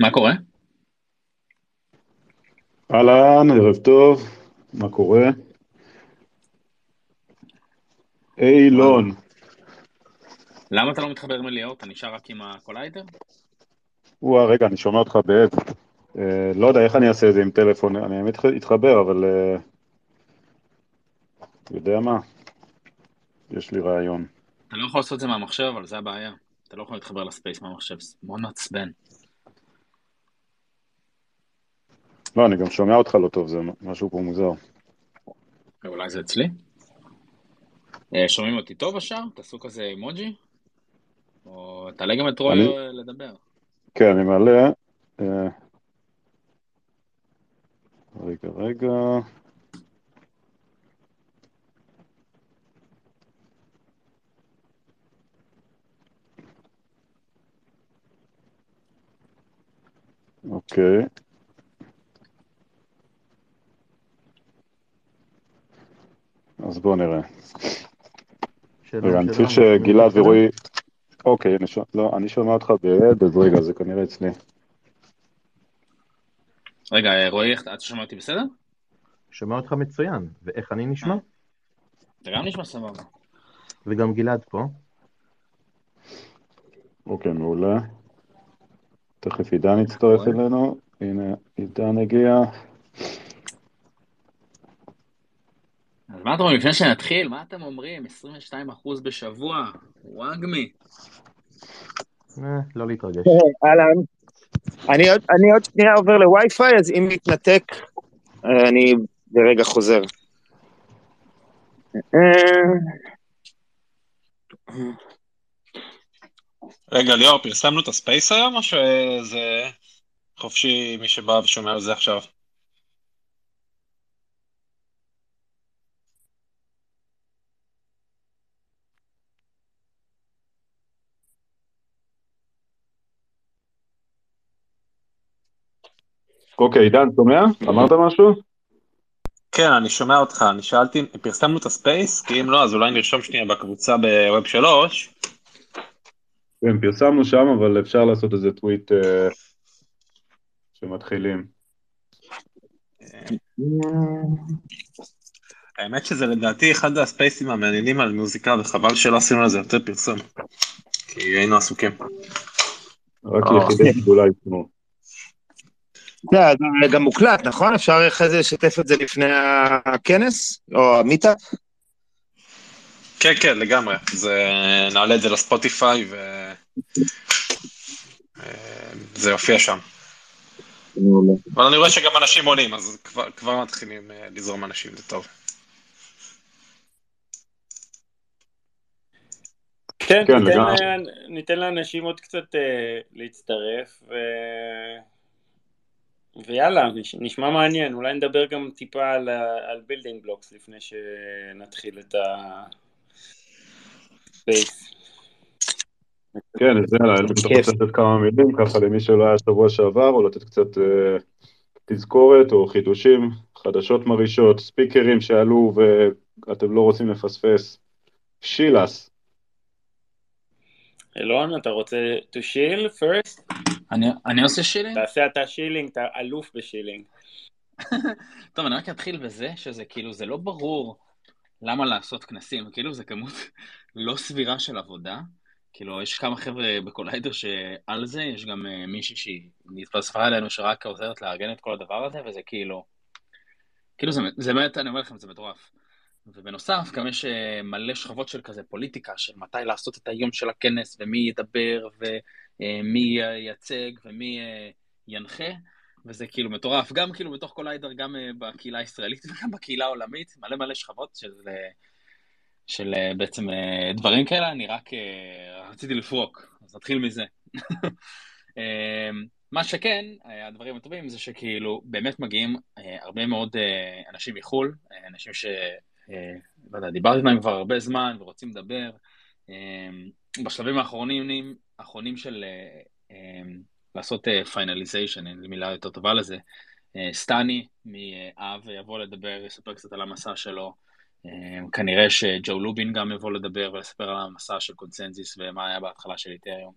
מה קורה? אהלן, ערב טוב, מה קורה? אילון. למה אתה לא מתחבר אליהו? אתה נשאר רק עם הקוליידר? וואה, רגע, אני שומע אותך בעד. אה, לא יודע איך אני אעשה את זה עם טלפון, אני האמת אתחבר, אבל... אה, יודע מה? יש לי רעיון. אתה לא יכול לעשות את זה מהמחשב, אבל זה הבעיה. אתה לא יכול להתחבר לספייס מהמחשב, מאוד מעצבן. לא, אני גם שומע אותך לא טוב, זה משהו פה מוזר. אולי זה אצלי? אה, שומעים אותי טוב השאר? תעשו כזה אימוג'י? או תעלה גם את רוי לדבר. כן, אני מעלה. אה, רגע, רגע. אוקיי. אז בואו נראה. שלום, רגע, אני צריך שגלעד? ורועי... אוקיי, אני שומע- לא, אני שומע אותך בעד, אז רגע, זה כנראה אצלי. רגע, רועי, אתה שומע אותי בסדר? שומע אותך מצוין, ואיך אני נשמע? אתה גם נשמע סבבה. וגם גלעד פה. אוקיי, מעולה. תכף עידן יצטרף? אלינו. הנה, עידן הגיע. אז מה אתם אומרים, לפני שנתחיל, מה אתם אומרים? 22% בשבוע, וואגמי. אה, לא להתרגש. אהלן. אני עוד- שנייה עובר לווי-פיי, אז אם נתנתק, אה, אני ברגע חוזר. אה, רגע, ליאור, פרסמנו את הספייס היום, או שזה חופשי מי שבא ושומע על זה עכשיו? אוקיי, עידן, שומע? אמרת משהו? כן, אני שומע אותך, אני שאלתי, פרסמנו את הספייס? כי אם לא, אז אולי נרשום שנייה בקבוצה בווב 3. כן, פרסמנו שם, אבל אפשר לעשות איזה טוויט אה, שמתחילים. האמת שזה לדעתי אחד הספייסים המעניינים על מוזיקה, וחבל שלא עשינו לזה יותר פרסום. כי היינו עסוקים. רק אה. יחידי סגולה ישמעו. זה זה גם מוקלט, נכון? אפשר אחרי זה לשתף את זה לפני הכנס, או המיטאפ? כן, כן, לגמרי. זה, נעלה את זה ל Spotify ו... אה, זה יופיע שם. אבל אני רואה שגם אנשים עולים, אז כבר, כבר מתחילים אה, לזרום אנשים, זה טוב. כן, כן, ניתן, ניתן לאנשים עוד קצת אה, להצטרף, ו... ויאללה, נש- נשמע מעניין, אולי נדבר גם טיפה על, ה- על Building Blocks לפני שנתחיל את ה space. כן, אז יאללה, אני פשוט. רוצה לתת כמה מילים, ככה למי שלא היה שבוע שעבר, או לתת קצת אה, תזכורת או חידושים, חדשות מרעישות, ספיקרים שעלו ואתם לא רוצים לפספס. shills, אלון, אתה רוצה to shill first? אני, אני עושה shilling? תעשה אתה shilling, אתה אלוף ב shilling. טוב, אני רק אתחיל בזה שזה כאילו, זה לא ברור למה לעשות כנסים, כאילו זה כמות לא סבירה של עבודה. כאילו, יש כמה חבר'ה ב Collider שעל זה, יש גם uh, מישהי שהיא נתווספה אלינו שרק עוזרת לארגן את כל הדבר הזה, וזה כאילו, כאילו זה, זה באמת, אני אומר לכם, זה מטורף. ובנוסף, גם יש uh, מלא שכבות של כזה פוליטיקה, של מתי לעשות את היום של הכנס, ומי ידבר, ומי ייצג, ומי uh, ינחה. וזה כאילו מטורף, גם כאילו בתוך Collider, גם uh, בקהילה הישראלית וגם בקהילה העולמית, מלא מלא שכבות של, של בעצם דברים כאלה, אני רק רציתי לפרוק, אז נתחיל מזה. מה שכן, הדברים הטובים זה שכאילו באמת מגיעים הרבה מאוד אנשים מחו"ל, אנשים ש... לא יודע, דיברתי איתם כבר הרבה זמן ורוצים לדבר. בשלבים האחרונים, האחרונים של... Uh, uh, לעשות finalization, אין לי מילה יותר טובה לזה. אה, סטני מ Aave יבוא לדבר, יספר קצת על המסע שלו. אה, כנראה שג'ו לובין גם יבוא לדבר ולספר על המסע של קונצנזיס ומה היה בהתחלה של איתריום.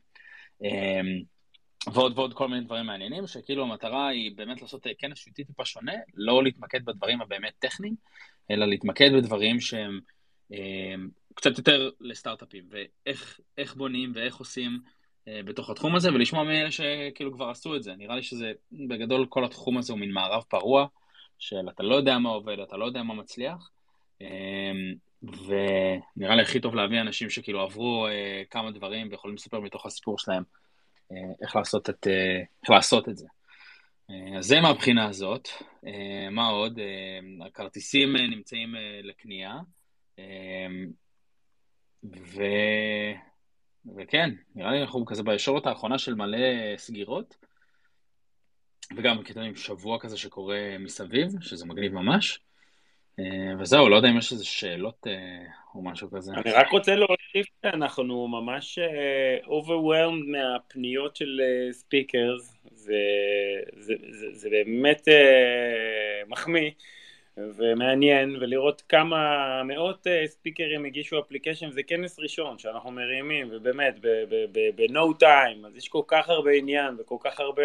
ועוד ועוד כל מיני דברים מעניינים, שכאילו המטרה היא באמת לעשות כנס שהוא טיפה שונה, לא להתמקד בדברים הבאמת טכניים, אלא להתמקד בדברים שהם אה, קצת יותר לסטארט-אפים, ואיך בונים ואיך עושים אה, בתוך התחום הזה, ולשמוע מאלה שכאילו כבר עשו את זה. נראה לי שזה, בגדול כל התחום הזה הוא מין מערב פרוע, של אתה לא יודע מה עובד, אתה לא יודע מה מצליח, אה, ונראה לי הכי טוב להביא אנשים שכאילו עברו אה, כמה דברים ויכולים לספר מתוך הסיפור שלהם איך לעשות את, איך לעשות את זה. אז זה מהבחינה הזאת. מה עוד? הכרטיסים נמצאים לקנייה, ו... וכן, נראה לי אנחנו כזה בישורת האחרונה של מלא סגירות, וגם קטע עם שבוע כזה שקורה מסביב, שזה מגניב ממש. אה, וזהו, לא יודע אם יש איזה שאלות אה, או משהו כזה. אני רק רוצה להוסיף שאנחנו ממש אה, overwhelmed מהפניות של speakers, זה, זה, זה, זה באמת מחמיא. ומעניין, ולראות כמה מאות אה, ספיקרים הגישו application, זה כנס ראשון שאנחנו מרימים, ובאמת, ב-no time, אז יש כל כך הרבה עניין וכל כך הרבה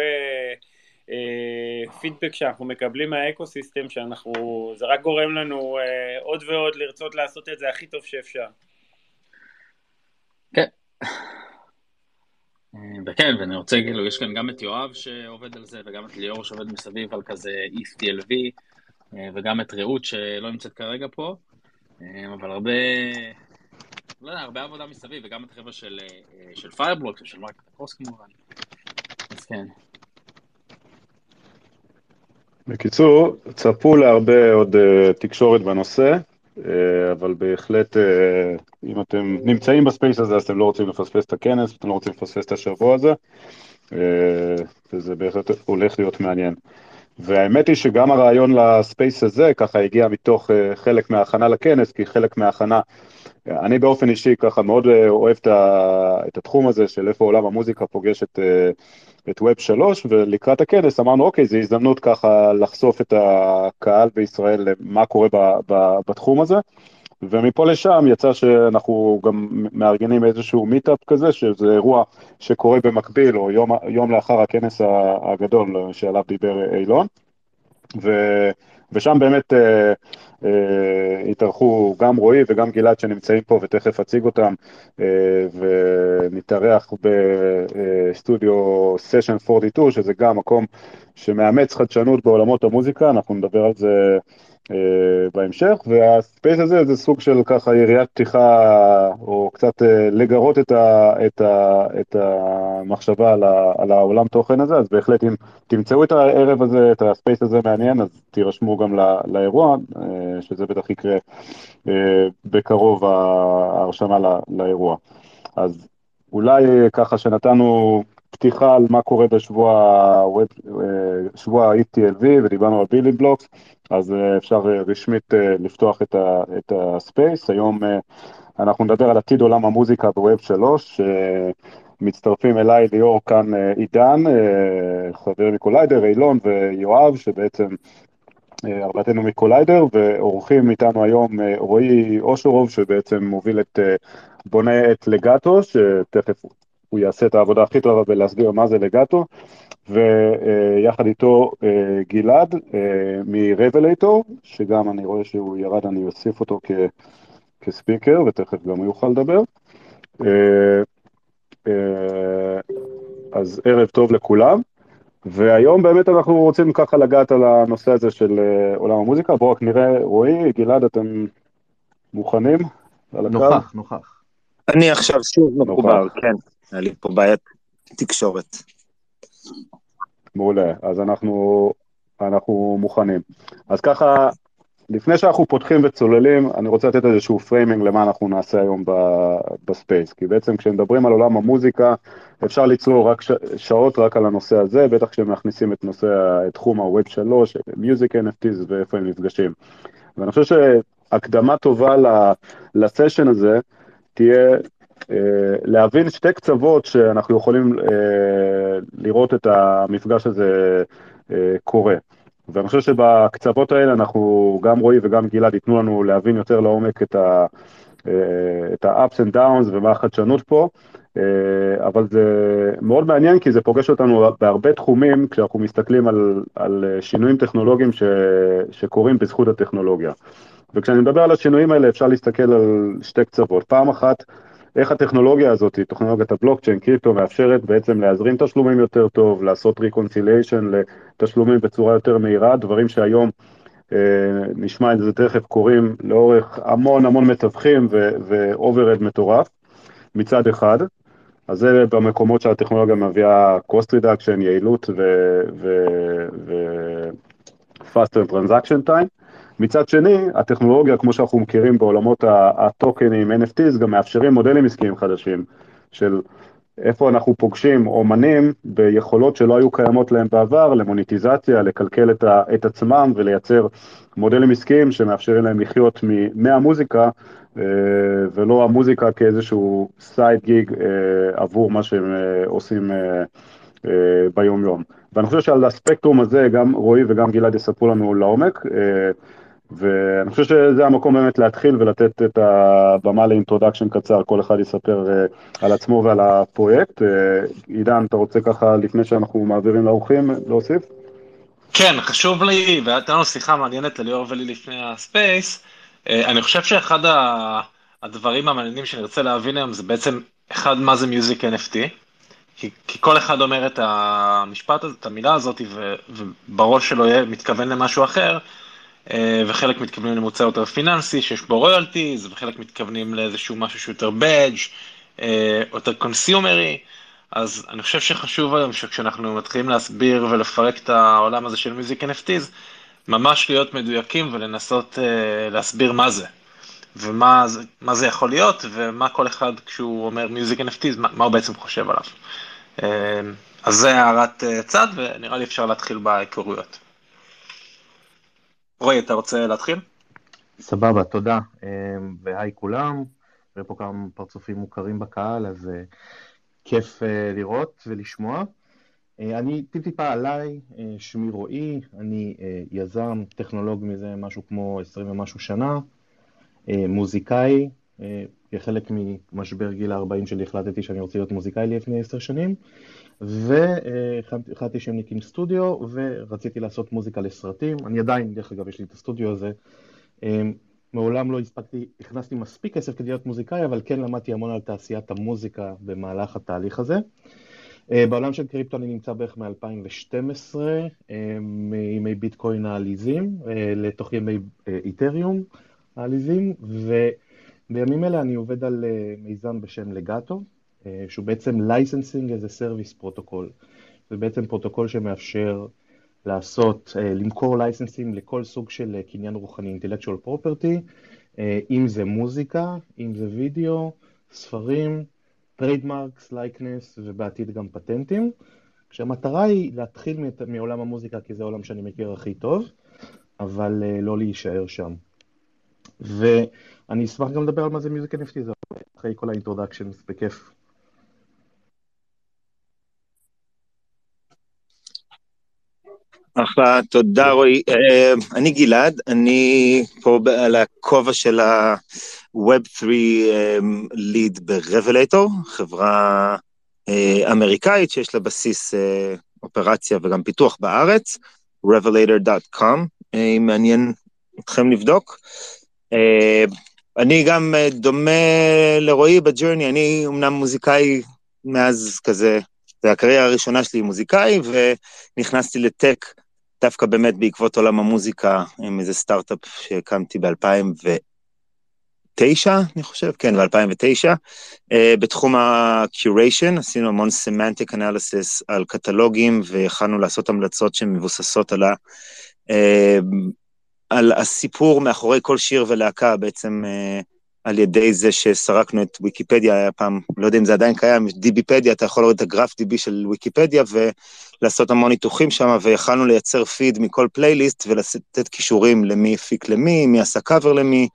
פידבק אה, שאנחנו מקבלים מהאקו-סיסטם, שאנחנו, זה רק גורם לנו אה, עוד ועוד לרצות לעשות את זה הכי טוב שאפשר. כן. וכן, ואני רוצה, כאילו, יש כאן גם את יואב שעובד על זה, וגם את ליאור שעובד מסביב על כזה ETLV, וגם את רעות שלא נמצאת כרגע פה, אה, אבל הרבה, לא יודע, הרבה עבודה מסביב, וגם את החבר'ה של, אה, של Fireblocks ושל MarketAcross כמובן. אז כן. בקיצור, צפו להרבה עוד תקשורת בנושא, אבל בהחלט, אם אתם נמצאים ב space הזה, אז אתם לא רוצים לפספס את הכנס, אתם לא רוצים לפספס את השבוע הזה, וזה בהחלט הולך להיות מעניין. והאמת היא שגם הרעיון ל space הזה ככה הגיע מתוך אה, חלק מההכנה לכנס, כי חלק מההכנה, אני באופן אישי ככה מאוד uh, אוהב את, התחום הזה של איפה עולם המוזיקה פוגש את, את ווב 3, ולקראת הכנס אמרנו אוקיי, זו הזדמנות ככה לחשוף את הקהל בישראל למה קורה ב, ב, בתחום הזה. ומפה לשם יצא שאנחנו גם מארגנים איזשהו מיטאפ כזה, שזה אירוע שקורה במקביל, או יום, יום לאחר הכנס הגדול שעליו דיבר אילון. ו, ושם באמת אה, אה, התארחו גם רועי וגם גלעד שנמצאים פה ותכף אציג אותם, אה, ונתארח בסטודיו סשן 42, שזה גם מקום שמאמץ חדשנות בעולמות המוזיקה, אנחנו נדבר על זה אה, בהמשך, והספייס הזה זה סוג של ככה יריית פתיחה, או קצת אה, לגרות את, ה, את, ה, את המחשבה על, ה, על העולם תוכן הזה, אז בהחלט אם תמצאו את הערב הזה, את הספייס הזה מעניין, אז תירשמו גם לא, לאירוע, אה, שזה בטח יקרה בקרוב ההרשמה לא, לאירוע. אז אולי ככה שנתנו פתיחה על מה קורה בשבוע שבוע ה-ETLV ודיברנו על בילי בלוקס, אז אה, אפשר אה, רשמית אה, לפתוח את הספייס. היום אנחנו נדבר על עתיד עולם המוזיקה בווב 3, מצטרפים אליי ליאור כאן עידן, חבר מקוליידר, אילון ויואב, שבעצם ארבעתנו מקוליידר, ואורחים איתנו היום רועי אושורוב, שבעצם מוביל את בונה את לגאטו, שתכף הוא יעשה את העבודה הכי טובה בלהסביר מה זה לגאטו, ויחד איתו אה, גלעד אה, מרבלייטור, שגם אני רואה שהוא ירד, אני אוסיף אותו כ, כספיקר, ותכף גם הוא יוכל לדבר. אה, אז ערב טוב לכולם. והיום באמת אנחנו רוצים ככה לגעת על הנושא הזה של עולם המוזיקה. בואו רק נראה, רועי, גלעד, אתם מוכנים? נוכח, נוכח. אני עכשיו שוב מחובר, כן. היה לי פה בעיית תקשורת. מעולה, אז אנחנו, אנחנו מוכנים. אז ככה, לפני שאנחנו פותחים וצוללים, אני רוצה לתת איזשהו framing למה אנחנו נעשה היום ב space, כי בעצם כשמדברים על עולם המוזיקה, אפשר ליצור רק ש... שעות רק על הנושא הזה, בטח כשמכניסים את נושא, את תחום ה-Web 3, Music NFTs ואיפה הם נפגשים. ואני חושב שהקדמה טובה ל session הזה תהיה להבין שתי קצוות שאנחנו יכולים אה, לראות את המפגש הזה אה, קורה. ואני חושב שבקצוות האלה אנחנו, גם רועי וגם גלעד ייתנו לנו להבין יותר לעומק את ה... את ה-ups and downs ומה החדשנות פה, אה, אבל זה מאוד מעניין כי זה פוגש אותנו בהרבה תחומים כשאנחנו מסתכלים על, על שינויים טכנולוגיים ש, שקורים בזכות הטכנולוגיה. וכשאני מדבר על השינויים האלה אפשר להסתכל על שתי קצוות. פעם אחת, איך הטכנולוגיה הזאת, טכנולוגיית הבלוקצ'יין, קריפטו, מאפשרת בעצם להזרים תשלומים יותר טוב, לעשות reconciliation לתשלומים בצורה יותר מהירה, דברים שהיום אה, נשמע את זה תכף קורים לאורך המון המון מתווכים ו-overhead מטורף מצד אחד. אז זה במקומות שהטכנולוגיה מביאה cost reduction, יעילות ו-faster transaction time. מצד שני, הטכנולוגיה, כמו שאנחנו מכירים בעולמות הטוקנים, NFTs, גם מאפשרים מודלים עסקיים חדשים של איפה אנחנו פוגשים אומנים ביכולות שלא היו קיימות להם בעבר, למוניטיזציה, לקלקל את, ה, את עצמם ולייצר מודלים עסקיים שמאפשרים להם לחיות מהמוזיקה אה, ולא המוזיקה כאיזשהו סייד גיג אה, עבור מה שהם אה, עושים ביום יום. ואני חושב שעל הספקטרום הזה גם רועי וגם גלעד יספרו לנו לעומק. ואני חושב שזה המקום באמת להתחיל ולתת את הבמה ל introduction קצר, כל אחד יספר אה, על עצמו ועל הפרויקט. אה, עידן, אתה רוצה ככה, לפני שאנחנו מעבירים לאורחים, להוסיף? כן, חשוב לי, והייתה לנו שיחה מעניינת לליאור ולי לפני ה space. אה, אני חושב שאחד הדברים המעניינים שאני רוצה להבין היום זה בעצם, אחד, מה זה music NFT. כי, כי כל אחד אומר את המשפט הזה, את המילה הזאת, ובראש שלו מתכוון למשהו אחר. אה, וחלק מתכוונים למוצר יותר פיננסי שיש בו רויאלטיז, וחלק מתכוונים לאיזשהו משהו שהוא יותר בדג', אה, יותר קונסיומרי, אז אני חושב שחשוב היום שכשאנחנו מתחילים להסביר ולפרק את העולם הזה של מיוזיק NFTs, ממש להיות מדויקים ולנסות uh, להסביר מה זה, ומה מה זה יכול להיות, ומה כל אחד כשהוא אומר מיוזיק NFTs, מה, מה הוא בעצם חושב עליו. אז זה הערת צד, ונראה לי אפשר להתחיל בהיכרויות. רועי, אתה רוצה להתחיל? סבבה, תודה. אמ, והי כולם, ויש פה כמה פרצופים מוכרים בקהל, אז אה, כיף אה, לראות ולשמוע. אה, אני טיפ-טיפה עליי, שמי רועי, אני יזם, טכנולוג מזה משהו כמו 20 ומשהו שנה, מוזיקאי, כחלק ממשבר גיל ה-40 שלי החלטתי שאני רוצה להיות מוזיקאי לפני 10 שנים. והחלטתי שהם נקים סטודיו ורציתי לעשות מוזיקה לסרטים, אני עדיין, דרך אגב, יש לי את הסטודיו הזה. אמ, מעולם לא הספקתי, הכנסתי מספיק כסף כדי להיות מוזיקאי, אבל כן למדתי המון על תעשיית המוזיקה במהלך התהליך הזה. אה, בעולם של קריפטו אני נמצא בערך מ-2012, אה, מימי ביטקוין העליזים אה, לתוך ימי איתריום העליזים, ובימים אלה אני עובד על מיזם בשם Legato, אה, שהוא בעצם Licensing as a Service protocol. זה בעצם פרוטוקול שמאפשר לעשות, אה, למכור לייסנסים לכל סוג של אה, קניין רוחני, intellectual property, אם זה מוזיקה, אם זה וידאו, ספרים, trademarks, likeness ובעתיד גם פטנטים. כשהמטרה היא להתחיל מעולם המוזיקה כי זה העולם שאני מכיר הכי טוב, אבל לא להישאר שם. ואני אשמח גם לדבר על מה זה מיוזיק NFT, זה אחרי כל האינטרודקשנס, בכיף. אחלה, תודה רועי. אה, אני גלעד, אני פה על הכובע של ה-Web3 ליד ב-Revelator, חברה אה, אמריקאית שיש לה בסיס אה, אופרציה וגם פיתוח בארץ, revelator.com, אם מעניין אתכם לבדוק. אני גם דומה לרועי בג'רני, אני אמנם מוזיקאי מאז כזה, זה הקריירה הראשונה שלי מוזיקאי, ונכנסתי לטק דווקא באמת בעקבות עולם המוזיקה, עם איזה סטארט-אפ שהקמתי ב-2009, אני חושב, כן, ב-2009. Uh, בתחום ה-curation עשינו המון semantic analysis על קטלוגים, ויכלנו לעשות המלצות שמבוססות על, ה, uh, על הסיפור מאחורי כל שיר ולהקה, בעצם uh, על ידי זה שסרקנו את ויקיפדיה, היה פעם, לא יודע אם זה עדיין קיים, דיביפדיה, אתה יכול לראות את הגרף דיבי של ויקיפדיה, ו... לעשות המון ניתוחים שם, ויכלנו לייצר פיד מכל פלייליסט ולתת כישורים למי הפיק למי, מי עשה קאבר למי,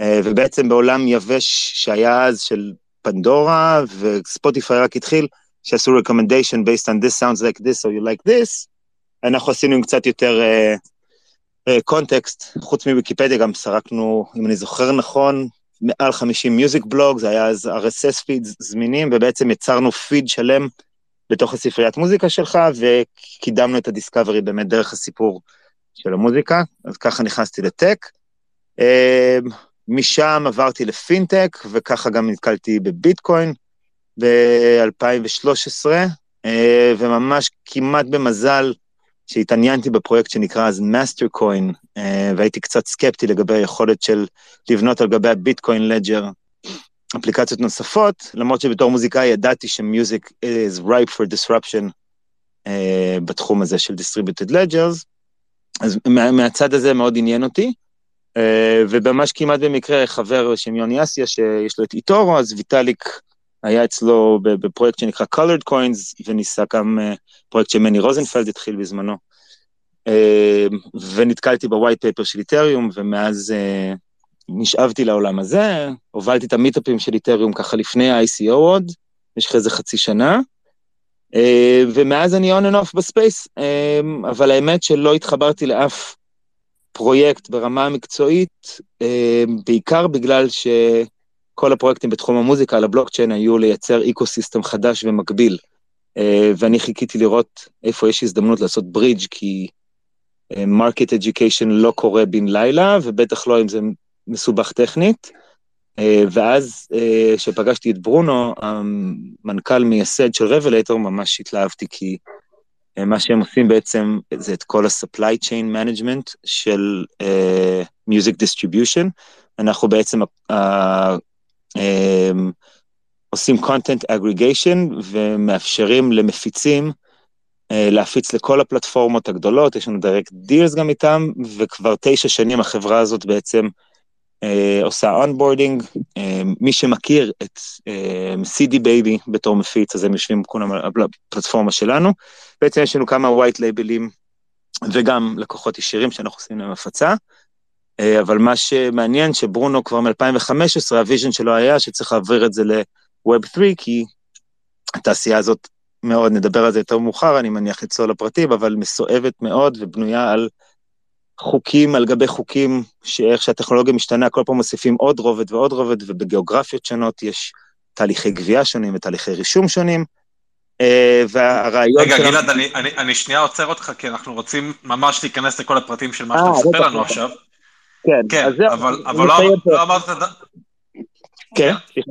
אה, ובעצם בעולם יבש שהיה אז של פנדורה, וספוטיפיי רק התחיל, שעשו recommendation based on this sounds like this or you like this, אנחנו עשינו עם קצת יותר קונטקסט, uh, uh, חוץ מוויקיפדיה גם סרקנו, אם אני זוכר נכון, מעל 50 מיוזיק בלוג, זה היה אז RSS פיד זמינים, ובעצם יצרנו פיד שלם בתוך הספריית מוזיקה שלך, וקידמנו את הדיסקאברי באמת דרך הסיפור של המוזיקה, אז ככה נכנסתי ל tech. אה, משם עברתי לפינטק, וככה גם נתקלתי בביטקוין ב-2013, אה, וממש כמעט במזל שהתעניינתי בפרויקט שנקרא אז Mastercoin, אה, והייתי קצת סקפטי לגבי היכולת של לבנות על גבי הביטקוין ledger אפליקציות נוספות, למרות שבתור מוזיקאי ידעתי ש music is ripe for disruption אה, בתחום הזה של distributed ledgers, אז מה, מהצד הזה מאוד עניין אותי, אה, וממש כמעט במקרה חבר בשם יוני אסיה, שיש לו את eToro, אז ויטאליק היה אצלו בפרויקט שנקרא colored coins, וניסה גם אה, פרויקט שמני רוזנפלד התחיל בזמנו. אה, ונתקלתי ב white paper של איתריום, ומאז אה, נשאבתי לעולם הזה, הובלתי את המיטאפים של איתריום ככה לפני ה-ICO עוד, במשך איזה חצי שנה, ומאז אני on and off ב space, אבל האמת שלא התחברתי לאף פרויקט ברמה המקצועית, בעיקר בגלל ש... כל הפרויקטים בתחום המוזיקה על הבלוקצ'יין היו לייצר ecosystem חדש ומקביל. אה, ואני חיכיתי לראות איפה יש הזדמנות לעשות ברידג', כי market אה, education לא קורה בן לילה, ובטח לא אם זה מסובך טכנית. Uh, ואז כשפגשתי את ברונו, המנכ"ל מייסד של רבלטור, ממש התלהבתי, כי מה שהם עושים בעצם זה את כל ה-supply chain management של uh, music distribution. אנחנו בעצם עושים content aggregation ומאפשרים למפיצים להפיץ לכל הפלטפורמות הגדולות, יש לנו direct deals גם איתם, וכבר תשע שנים החברה הזאת בעצם עושה onboarding. מי שמכיר את CD Baby בתור מפיץ, אז הם יושבים כולם על הפלטפורמה שלנו. בעצם יש לנו כמה white label ים וגם לקוחות ישירים שאנחנו עושים להם הפצה. אבל מה שמעניין שברונו כבר מ-2015, ה vision שלו היה שצריך להעביר את זה ל-Web 3, כי התעשייה הזאת מאוד, נדבר על זה יותר מאוחר, אני מניח לצלול לפרטים, אבל מסואבת מאוד ובנויה על חוקים על גבי חוקים, שאיך שהטכנולוגיה משתנה, כל פעם מוסיפים עוד רובד ועוד רובד, ובגיאוגרפיות שונות יש תהליכי גבייה שונים ותהליכי רישום שונים. והרעיון רגע, גלעד, אני, אני, אני שנייה עוצר אותך, כי אנחנו רוצים ממש להיכנס לכל הפרטים של מה שאתה מספר לנו עכשיו. כן, כן, אז זהו, אבל, אבל לא. לא אמרת את הד... כן, סליחה.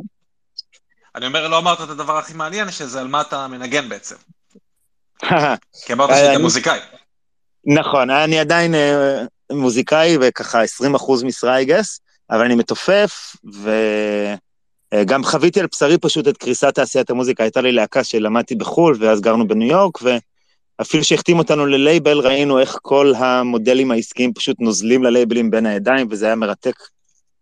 אני אומר, לא אמרת את הדבר הכי מעניין, שזה על מה אתה מנגן בעצם. כי אמרת אה, אני- מוזיקאי. נכון, אני עדיין אה, מוזיקאי וככה 20% משרה, I guess, אבל אני מתופף, וגם חוויתי על בשרי פשוט את קריסת תעשיית המוזיקה. הייתה לי להקה שלמדתי בחו"ל, ואז גרנו בניו יורק, ואפילו שהחתימו אותנו ללייבל, ראינו איך כל המודלים העסקיים פשוט נוזלים ללייבלים בין הידיים, וזה היה מרתק,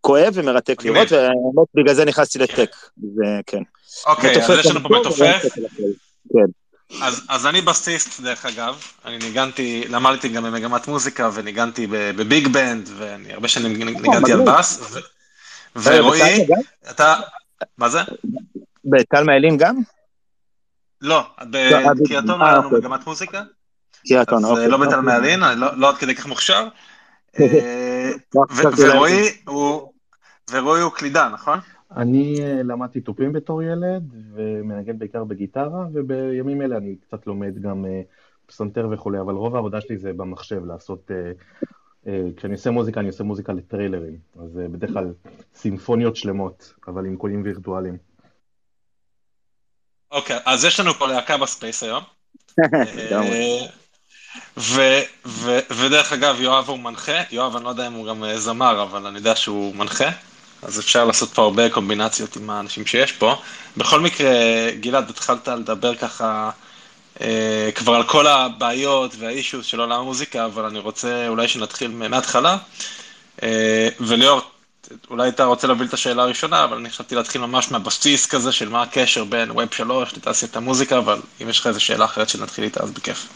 כואב ומרתק. לראות, והאמת, בגלל זה נכנסתי לטק, וכן. אוקיי, אז יש לנו פה מתופף. הכל. אז, אז אני בסיסט, דרך אגב, אני ניגנתי, למדתי גם במגמת מוזיקה, וניגנתי בביג בנד, ואני הרבה שנים ניגנתי על. בס, ורועי, גם? אתה, מה זה? בטלמה אלין גם? לא, אה, היה לנו אוקיי. מגמת מוזיקה, קריית אז אונו, אה, אוקיי. לא בתל מעלין, אני לא לא עד כדי כך מוכשר. אה. ורועי הוא, קלידן, נכון? אני אה, למדתי תופים בתור ילד, ומנגן בעיקר בגיטרה, ובימים אלה אני קצת לומד גם אה, פסנתר וכולי, אבל רוב העבודה שלי זה במחשב, לעשות... אה, אה, כשאני עושה מוזיקה, אני עושה מוזיקה לטריילרים, אז אה, בדרך כלל סימפוניות שלמות, אבל עם קולים וירטואליים. אוקיי, אז יש לנו פה להקה ב space היום. אה, ודרך אגב, יואב הוא מנחה, יואב, אני לא יודע אם הוא גם אה, זמר, אבל אני יודע שהוא מנחה, אז אפשר לעשות פה הרבה קומבינציות עם האנשים שיש פה. בכל מקרה, גלעד, התחלת לדבר ככה אה, כבר על כל הבעיות והאישוס של עולם המוזיקה, אבל אני רוצה אולי שנתחיל מההתחלה. אה, וליאור, אולי אתה רוצה להוביל את השאלה הראשונה, אבל אני חשבתי להתחיל ממש מהבסיס כזה של מה הקשר בין ווב 3 לתעשיית המוזיקה, אבל אם יש לך איזו שאלה אחרת שנתחיל איתה, אז בכיף.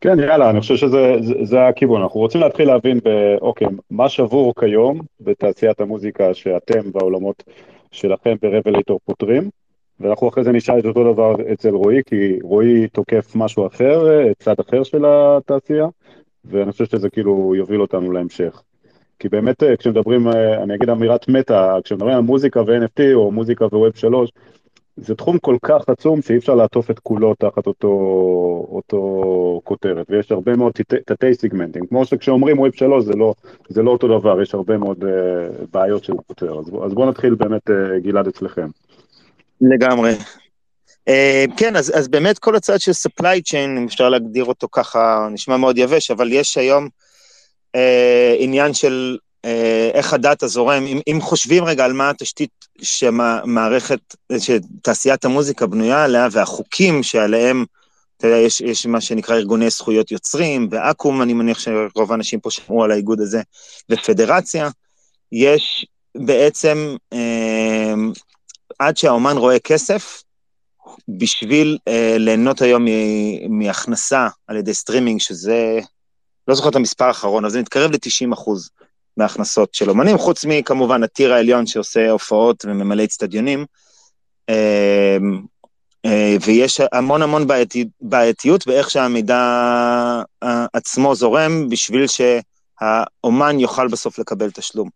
כן, יאללה, אני חושב שזה זה, זה הכיוון. אנחנו רוצים להתחיל להבין, אוקיי, מה שבור כיום בתעשיית המוזיקה שאתם בעולמות שלכם ברבלייטור פותרים, ואנחנו אחרי זה נשאל את אותו דבר אצל רועי, כי רועי תוקף משהו אחר, צד אחר של התעשייה, ואני חושב שזה כאילו יוביל אותנו להמשך. כי באמת אה, כשמדברים, אה, אני אגיד אמירת מטא, כשמדברים על מוזיקה ו-NFT או מוזיקה ו-Web 3, זה תחום כל כך עצום שאי אפשר לעטוף את כולו תחת אותו, אותו כותרת, ויש הרבה מאוד תתי סיגמנטים, כמו שכשאומרים Web 3 זה לא, זה לא אותו דבר, יש הרבה מאוד uh, בעיות שהוא פותר, אז, אז בואו נתחיל באמת, uh, גלעד, אצלכם. לגמרי. Uh, כן, אז, אז באמת כל הצד של supply chain, אם אפשר להגדיר אותו ככה, נשמע מאוד יבש, אבל יש היום uh, עניין של אה, איך הדאטה זורם, אם, אם חושבים רגע על מה התשתית שמערכת, שתעשיית המוזיקה בנויה עליה, והחוקים שעליהם, אתה יודע, יש, יש מה שנקרא ארגוני זכויות יוצרים, ואקו"ם, אני מניח שרוב האנשים פה שמעו על האיגוד הזה, ופדרציה, יש בעצם, אה, עד שהאומן רואה כסף, בשביל אה, ליהנות היום מהכנסה על ידי סטרימינג, שזה, לא זוכר את המספר האחרון, אבל זה מתקרב ל-90 אחוז. מהכנסות של אומנים, חוץ מכמובן הטיר העליון שעושה הופעות וממלא אצטדיונים. אמ, אה, ויש המון המון בעייתי, בעייתיות באיך שהמידע אה, עצמו זורם בשביל שהאומן יוכל בסוף לקבל תשלום.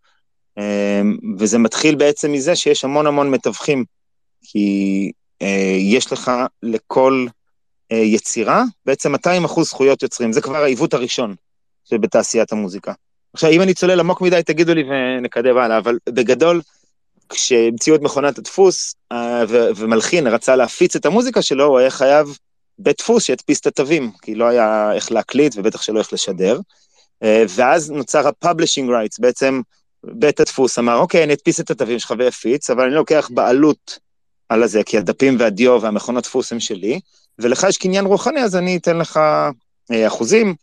אמ, וזה מתחיל בעצם מזה שיש המון המון מתווכים, כי אה, יש לך לכל יצירה בעצם 200 אחוז זכויות יוצרים, זה כבר העיוות הראשון שבתעשיית המוזיקה. עכשיו, אם אני צולל עמוק מדי, תגידו לי ונקדם הלאה, אבל בגדול, כשהמציאו את מכונת הדפוס, אה, ומלחין רצה להפיץ את המוזיקה שלו, הוא היה חייב בית דפוס שידפיס את התווים, כי לא היה איך להקליט ובטח שלא איך לשדר. אה, ואז נוצר ה-publishing rights, בעצם בית הדפוס אמר, אוקיי, אני אדפיס את התווים שלך ואפיץ, אבל אני לוקח בעלות על הזה, כי הדפים והדיו והמכונות דפוס הם שלי, ולך יש קניין רוחני, אז אני אתן לך אה, אחוזים,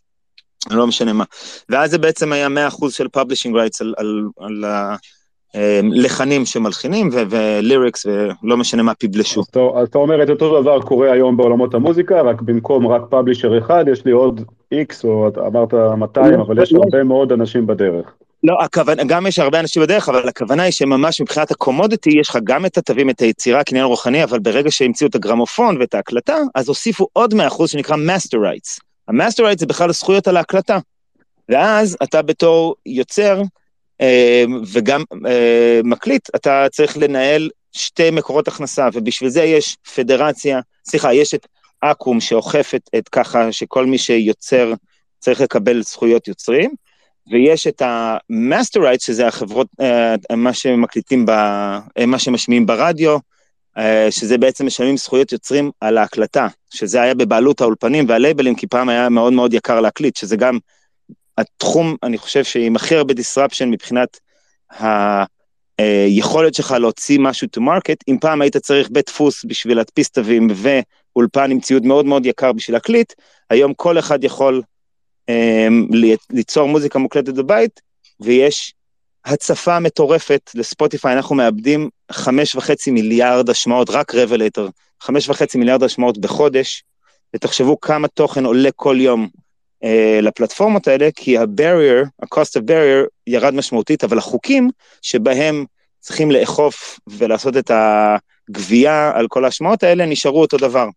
לא משנה מה. ואז זה בעצם היה 100% של publishing rights על, על, על הלחנים שמלחינים ו lyrics ולא משנה מה פיבלשו. אז, אז אתה אומר את אותו דבר קורה היום בעולמות המוזיקה, רק במקום רק publisher אחד, יש לי עוד X או אמרת 200, לא, אבל יש. הרבה מאוד אנשים בדרך. לא, הכוונה, גם יש הרבה אנשים בדרך, אבל הכוונה היא שממש מבחינת ה commodity, יש לך גם את התווים, את היצירה, קניין רוחני, אבל ברגע שהמציאו את הגרמופון ואת ההקלטה, אז הוסיפו עוד 100% שנקרא master rights. ה master right זה בכלל הזכויות על ההקלטה. ואז אתה בתור יוצר אה, וגם אה, מקליט, אתה צריך לנהל שתי מקורות הכנסה, ובשביל זה יש פדרציה, סליחה, יש את אקו"ם שאוכפת את ככה שכל מי שיוצר צריך לקבל זכויות יוצרים, ויש את ה-master rights, שזה החברות, אה, מה שמקליטים, ב, מה שמשמיעים ברדיו, אה, שזה בעצם משלמים זכויות יוצרים על ההקלטה, שזה היה בבעלות האולפנים והלייבלים, כי פעם היה מאוד מאוד יקר להקליט, שזה גם התחום, אני חושב, שעם הכי הרבה disruption מבחינת היכולת שלך להוציא משהו to market, אם פעם היית צריך בית דפוס בשביל להדפיס תווים ואולפן עם ציוד מאוד מאוד יקר בשביל להקליט, היום כל אחד יכול um, ליצור מוזיקה מוקלטת בבית, ויש הצפה מטורפת לספוטיפיי, אנחנו מאבדים חמש וחצי מיליארד השמעות, רק Revelator, חמש וחצי מיליארד השמעות בחודש, ותחשבו כמה תוכן עולה כל יום אה, לפלטפורמות האלה, כי ה-barrier, ה-cost of barrier ירד משמעותית, אבל החוקים שבהם צריכים לאכוף ולעשות את הגבייה על כל ההשמעות האלה נשארו אותו דבר.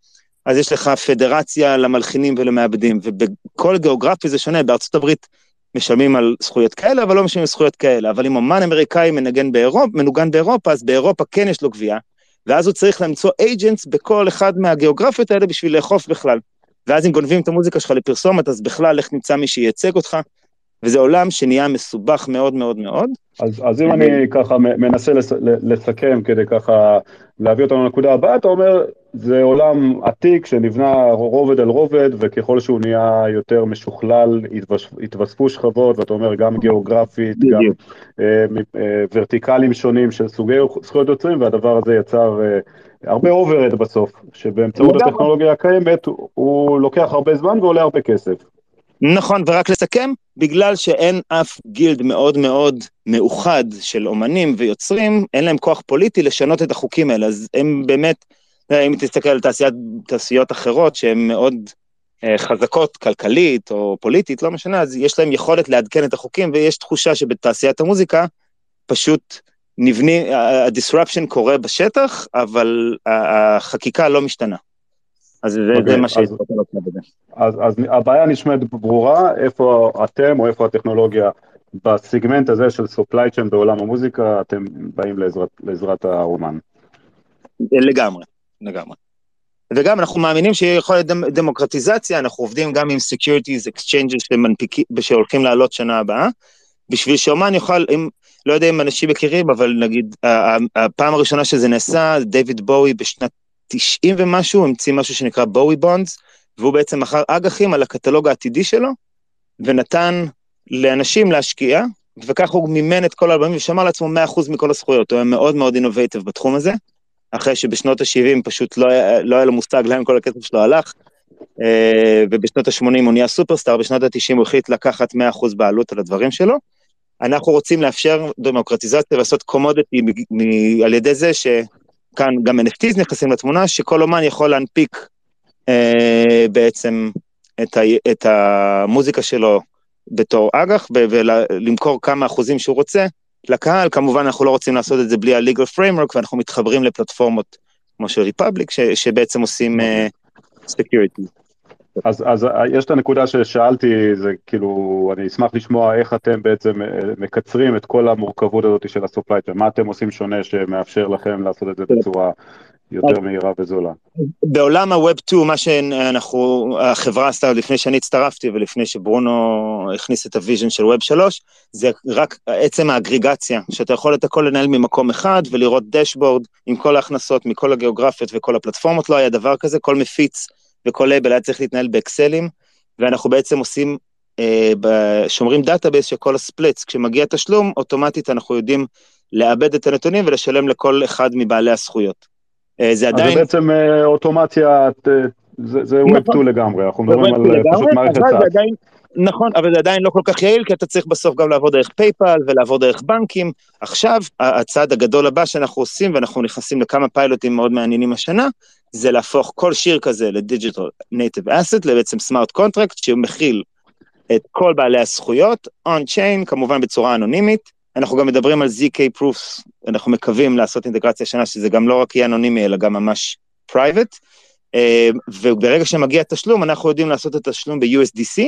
אז יש לך פדרציה למלחינים ולמעבדים, ובכל גיאוגרפי זה שונה, בארצות הברית משלמים על זכויות כאלה, אבל לא משלמים זכויות כאלה. אבל אם אומן אמריקאי מנגן באירופ, מנוגן באירופה, אז באירופה כן יש לו גבייה, ואז הוא צריך למצוא אייג'נטס בכל אחד מהגיאוגרפיות האלה בשביל לאכוף בכלל. ואז אם גונבים את המוזיקה שלך לפרסומת, אז בכלל איך נמצא מי שייצג אותך, וזה עולם שנהיה מסובך מאוד מאוד מאוד. אז, אז אם אני ככה מנסה לס, לסכם כדי ככה להביא אותנו לנקודה הבאה, אתה אומר, זה עולם עתיק שנבנה רובד על רובד, וככל שהוא נהיה יותר משוכלל, התווספו שכבות, ואתה אומר גם גיאוגרפית, גם אה, אה, ורטיקלים שונים של סוגי זכויות יוצרים, והדבר הזה יצר אה, הרבה overhead בסוף, שבאמצעות הטכנולוגיה הקיימת הוא, הוא לוקח הרבה זמן ועולה הרבה כסף. נכון, ורק לסכם, בגלל שאין אף guild מאוד מאוד מאוחד של אומנים ויוצרים, אין להם כוח פוליטי לשנות את החוקים האלה, אז הם באמת, אם תסתכל על תעשיית, תעשיות אחרות שהן מאוד אה, חזקות כלכלית או פוליטית, לא משנה, אז יש להם יכולת לעדכן את החוקים, ויש תחושה שבתעשיית המוזיקה פשוט נבני, ה-disruption קורה בשטח, אבל החקיקה לא משתנה. אז זה, okay, זה אוקיי, מה שיש אז, אז, אז הבעיה נשמעת ברורה, איפה אתם או איפה הטכנולוגיה בסיגמנט הזה של supply chain בעולם המוזיקה, אתם באים לעזרת, לעזרת האומן. לגמרי, לגמרי. וגם אנחנו מאמינים שיכול להיות דמוקרטיזציה, אנחנו עובדים גם עם Securities Exchanges שמנפיקים, שהולכים לעלות שנה הבאה, בשביל שאומן יוכל, אם, לא יודע אם אנשים מכירים, אבל נגיד, הפעם הראשונה שזה נעשה, דיוויד בואי בשנת 90 ומשהו, המציא משהו שנקרא בואי בונדס, והוא בעצם מכר אג"חים על הקטלוג העתידי שלו, ונתן לאנשים להשקיע, וכך הוא מימן את כל האלבומים ושמר לעצמו 100% מכל הזכויות, הוא היה מאוד מאוד אינובייטיב בתחום הזה, אחרי שבשנות ה-70 פשוט לא היה, לא היה לו מושג לאן כל הכסף שלו הלך, אה, ובשנות ה-80 הוא נהיה סופרסטאר, בשנות ה-90 הוא החליט לקחת 100% בעלות על הדברים שלו. אנחנו רוצים לאפשר דמוקרטיזציה ולעשות קומודיטי על ידי זה שכאן גם NFTs נכנסים לתמונה, שכל אומן יכול להנפיק בעצם את, ה, את המוזיקה שלו בתור אג"ח ולמכור כמה אחוזים שהוא רוצה לקהל, כמובן אנחנו לא רוצים לעשות את זה בלי ה-legal framework ואנחנו מתחברים לפלטפורמות כמו של ריפבליק שבעצם עושים uh, security. אז, אז יש את הנקודה ששאלתי, זה כאילו, אני אשמח לשמוע איך אתם בעצם אה, מקצרים את כל המורכבות הזאת של ה royalty, מה אתם עושים שונה שמאפשר לכם לעשות את זה בצורה יותר מהירה וזולה. בעולם ה-Web 2, מה שאנחנו, החברה עשתה לפני שאני הצטרפתי ולפני שברונו הכניס את ה vision של Web 3, זה רק עצם האגרגציה, שאתה יכול את הכל לנהל ממקום אחד ולראות דשבורד עם כל ההכנסות מכל הגיאוגרפיות וכל הפלטפורמות, לא היה דבר כזה, כל מפיץ וכל לייבל היה צריך להתנהל באקסלים, ואנחנו בעצם עושים, אה, שומרים database של כל ה splits, כשמגיע תשלום, אוטומטית אנחנו יודעים לעבד את הנתונים ולשלם לכל אחד מבעלי הזכויות. אה, זה עדיין... אז זה בעצם אוטומציה, זה, זה Web 2 נכון. לגמרי, אנחנו מדברים על פשוט מערכת SaaS. נכון, אבל זה עדיין לא כל כך יעיל, כי אתה צריך בסוף גם לעבור דרך פייפל ולעבור דרך בנקים. עכשיו, הצעד הגדול הבא שאנחנו עושים, ואנחנו נכנסים לכמה פיילוטים מאוד מעניינים השנה, זה להפוך כל שיר כזה ל digital native asset, לבעצם smart contract, שמכיל את כל בעלי הזכויות, on-chain, כמובן בצורה אנונימית, אנחנו גם מדברים על ZK Proofs, אנחנו מקווים לעשות אינטגרציה שנה שזה גם לא רק יהיה אנונימי, אלא גם ממש private, אה, וברגע שמגיע תשלום, אנחנו יודעים לעשות את התשלום ב-USDC,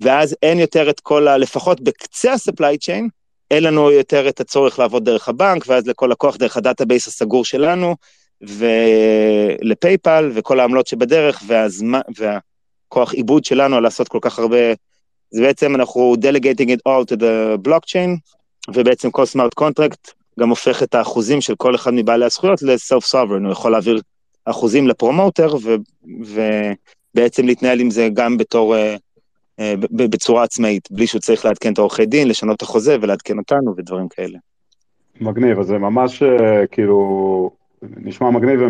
ואז אין יותר את כל ה... לפחות בקצה ה-supply chain, אין לנו יותר את הצורך לעבוד דרך הבנק, ואז לכל לקוח דרך ה database הסגור שלנו, ולפייפל, וכל העמלות שבדרך, והזמן, והכוח עיבוד שלנו לעשות כל כך הרבה, זה בעצם אנחנו delegating it all to the blockchain, ובעצם כל smart contract גם הופך את האחוזים של כל אחד מבעלי הזכויות לסלף סוברן, הוא יכול להעביר אחוזים לפרומוטר ו, ובעצם להתנהל עם זה גם בתור, uh, uh, בצורה עצמאית, בלי שהוא צריך לעדכן את העורכי דין, לשנות את החוזה ולעדכן אותנו ודברים כאלה. מגניב, אז זה ממש uh, כאילו נשמע מגניב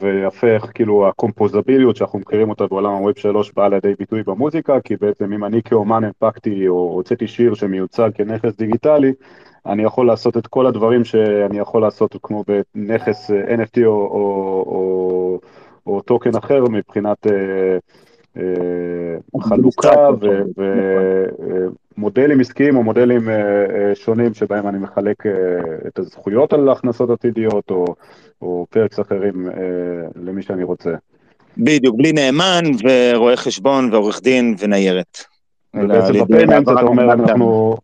ויפה איך כאילו הקומפוזביליות שאנחנו מכירים אותה בעולם הווב 3 באה לידי ביטוי במוזיקה, כי בעצם אם אני כאומן הנפקתי או הוצאתי שיר שמיוצג כנכס דיגיטלי, אני יכול לעשות את כל הדברים שאני יכול לעשות כמו בנכס אה, NFT או, או, או, או טוקן אחר מבחינת אה, אה, חלוקה ומודלים נכון. עסקיים או מודלים שונים שבהם אני מחלק את הזכויות על הכנסות עתידיות או, או פרקס אחרים למי שאני רוצה. בדיוק, בלי נאמן ורואה חשבון ועורך דין וניירת. ובעצם ב payment אתה אומר אנחנו,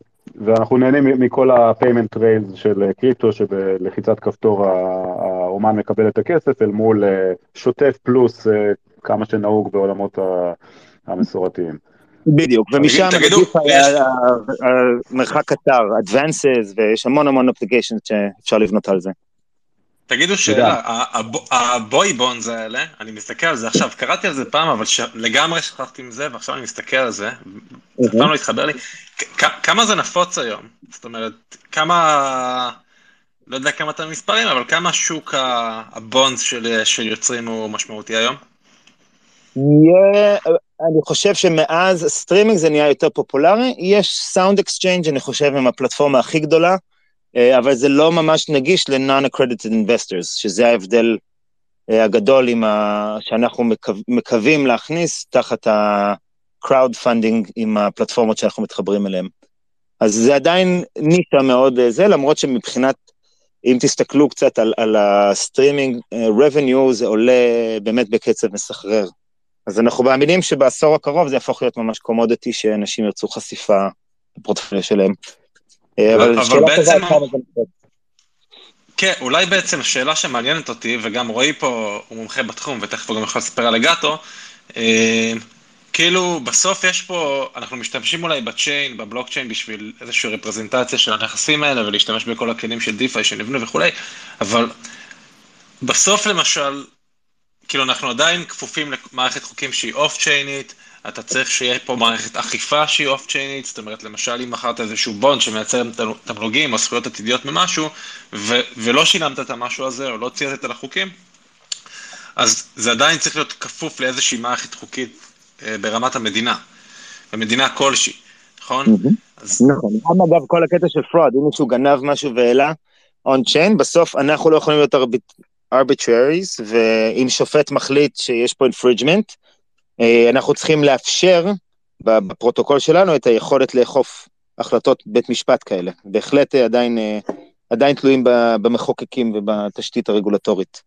ואנחנו נהנים מכל ה-payment trails של קריפטו, שבלחיצת כפתור האומן מקבל את הכסף אל מול שוטף פלוס כמה שנהוג בעולמות המסורתיים. בדיוק, ומשם מרחק קצר, advances, ויש המון המון application שאפשר לבנות על זה. תגידו שאלה, ה Bowie bonds האלה, אני מסתכל על זה עכשיו, קראתי על זה פעם, אבל לגמרי שכחתי מזה, ועכשיו אני מסתכל על זה, זה פעם לא התחבר לי, כמה זה נפוץ היום? זאת אומרת, כמה, לא יודע כמה אתם מספרים, אבל כמה שוק ה bonds של יוצרים הוא משמעותי היום? אני חושב שמאז סטרימינג זה נהיה יותר פופולרי, יש SoundExchange אני חושב עם הפלטפורמה הכי גדולה, אה, אבל זה לא ממש נגיש ל-non-accredited investors, שזה ההבדל אה, הגדול ה... שאנחנו מקו... מקווים להכניס תחת ה-crowd funding עם הפלטפורמות שאנחנו מתחברים אליהן. אז זה עדיין נישה מאוד אה, זה, למרות שמבחינת, אם תסתכלו קצת על, על ה streaming, revenue זה עולה באמת בקצב מסחרר. אז אנחנו מאמינים שבעשור הקרוב זה יהפוך להיות ממש commodity שאנשים ירצו חשיפה הפורטפוליו שלהם. אבל שאלה טובה כמה זה נכון. כן, אולי בעצם השאלה שמעניינת אותי, וגם רועי פה הוא מומחה בתחום, ותכף הוא גם יכול לספר על הגאטו, אה, כאילו בסוף יש פה, אנחנו משתמשים אולי ב chain, בבלוקצ'יין בשביל איזושהי רפרזנטציה של הנכסים האלה, ולהשתמש בכל הכלים של DeFi שנבנו וכולי, אבל בסוף למשל, כאילו אנחנו עדיין כפופים למערכת חוקים שהיא off-chainית, אתה צריך שיהיה פה מערכת אכיפה שהיא off-chainית, זאת אומרת למשל אם מכרת איזשהו bond שמייצר תמלוגים או זכויות עתידיות ממשהו, ו- ולא שילמת את המשהו הזה או לא צייתת על החוקים, אז זה עדיין צריך להיות כפוף לאיזושהי מערכת חוקית אה, ברמת המדינה, במדינה כלשהי, נכון? נכון, גם אגב כל הקטע של fraud, אם מישהו גנב משהו והעלה on-chain, בסוף אנחנו לא יכולים להיות arbitrators, ואם שופט מחליט שיש פה infringement, אה, אנחנו צריכים לאפשר בפרוטוקול שלנו את היכולת לאכוף החלטות בית משפט כאלה. בהחלט אה, עדיין, אה, עדיין תלויים במחוקקים ובתשתית הרגולטורית.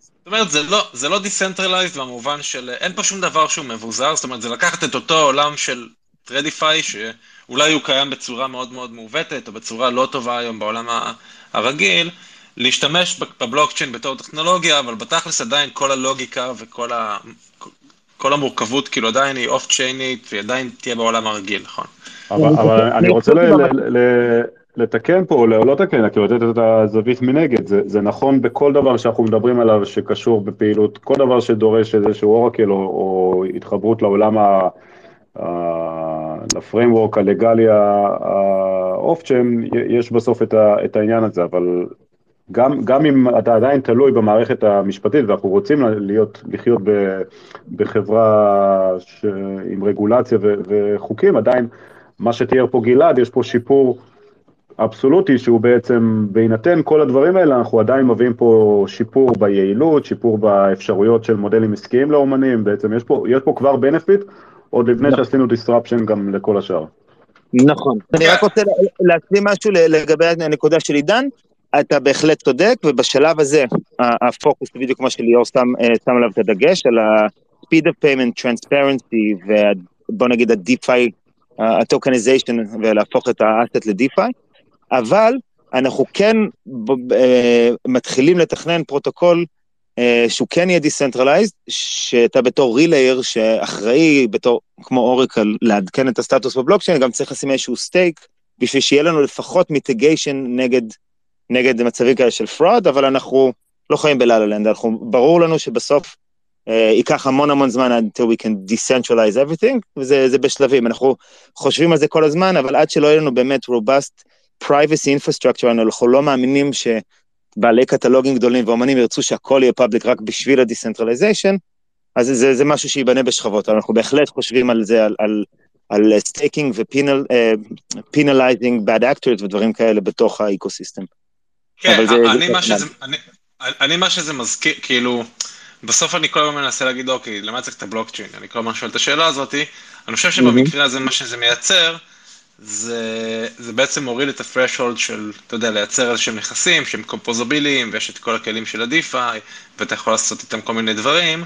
זאת אומרת, זה לא, זה לא decentralized במובן של, אין פה שום דבר שהוא מבוזר, זאת אומרת, זה לקחת את אותו עולם של TradFi, שאולי הוא קיים בצורה מאוד מאוד מעוותת, או בצורה לא טובה היום בעולם הרגיל, להשתמש בבלוקצ'יין בתור טכנולוגיה, אבל בתכלס עדיין כל הלוגיקה וכל ה... כל המורכבות כאילו עדיין היא אוף צ'יינית והיא עדיין תהיה בעולם הרגיל, נכון? אבל אני רוצה לתקן פה, או לא לתקן, כאילו לתת את הזווית מנגד, זה, זה נכון בכל דבר שאנחנו מדברים עליו שקשור בפעילות, כל דבר שדורש איזשהו אורקל או, או התחברות לעולם ה... לפריימוורק הלגאלי האוף צ'יין, יש בסוף את, ה, את העניין הזה, אבל גם, גם אם אתה עדיין תלוי במערכת המשפטית ואנחנו רוצים להיות, לחיות ב, בחברה ש, עם רגולציה ו, וחוקים, עדיין מה שתיאר פה גלעד, יש פה שיפור אבסולוטי שהוא בעצם, בהינתן כל הדברים האלה, אנחנו עדיין מביאים פה שיפור ביעילות, שיפור באפשרויות של מודלים עסקיים לאומנים, בעצם יש פה, יש פה כבר בנפיט, עוד לפני נכון. שעשינו disruption גם לכל השאר. נכון. אני רק רוצה להשלים משהו לגבי הנקודה של עידן. אתה בהחלט צודק, ובשלב הזה הפוקוס, בדיוק כמו שליאור שם, אה, שם עליו את הדגש, על ה-speed of payment, transparency, ובוא נגיד ה-DeFi, ה-tokenization, ולהפוך את ה-asset ל-DeFi, אבל אנחנו כן אה, מתחילים לתכנן פרוטוקול אה, שהוא כן יהיה decentralized, שאתה בתור relayer שאחראי, בתור, כמו oracle, לעדכן את הסטטוס בבלוקצ'יין, גם צריך לשים איזשהו stake, בשביל שיהיה לנו לפחות mitigation נגד נגד מצבים כאלה של fraud, אבל אנחנו לא חיים ב-La La Land, אנחנו, ברור לנו שבסוף אה, ייקח המון המון זמן until we can decentralize everything, וזה בשלבים, אנחנו חושבים על זה כל הזמן, אבל עד שלא יהיה לנו באמת robust privacy infrastructure, אנחנו לא מאמינים שבעלי קטלוגים גדולים ואומנים ירצו שהכל יהיה public רק בשביל ה-decentralization, אז זה, זה משהו שייבנה בשכבות, אנחנו בהחלט חושבים על זה, על, על, על staking ו-penalizing bad actors ודברים כאלה בתוך ה-ecosystem. כן, אני, מה שזה, אני, אני מה שזה מזכיר, כאילו, בסוף אני כל הזמן מנסה להגיד, אוקיי, למה צריך את הבלוקצ'יין? אני כל הזמן שואל את השאלה הזאת, אני חושב שבמקרה הזה מה שזה מייצר, זה, זה בעצם מוריד את ה-threshold של, אתה יודע, לייצר איזשהם נכסים שהם קומפוזביליים, ויש את כל הכלים של ה-DeFi, ואתה יכול לעשות איתם כל מיני דברים,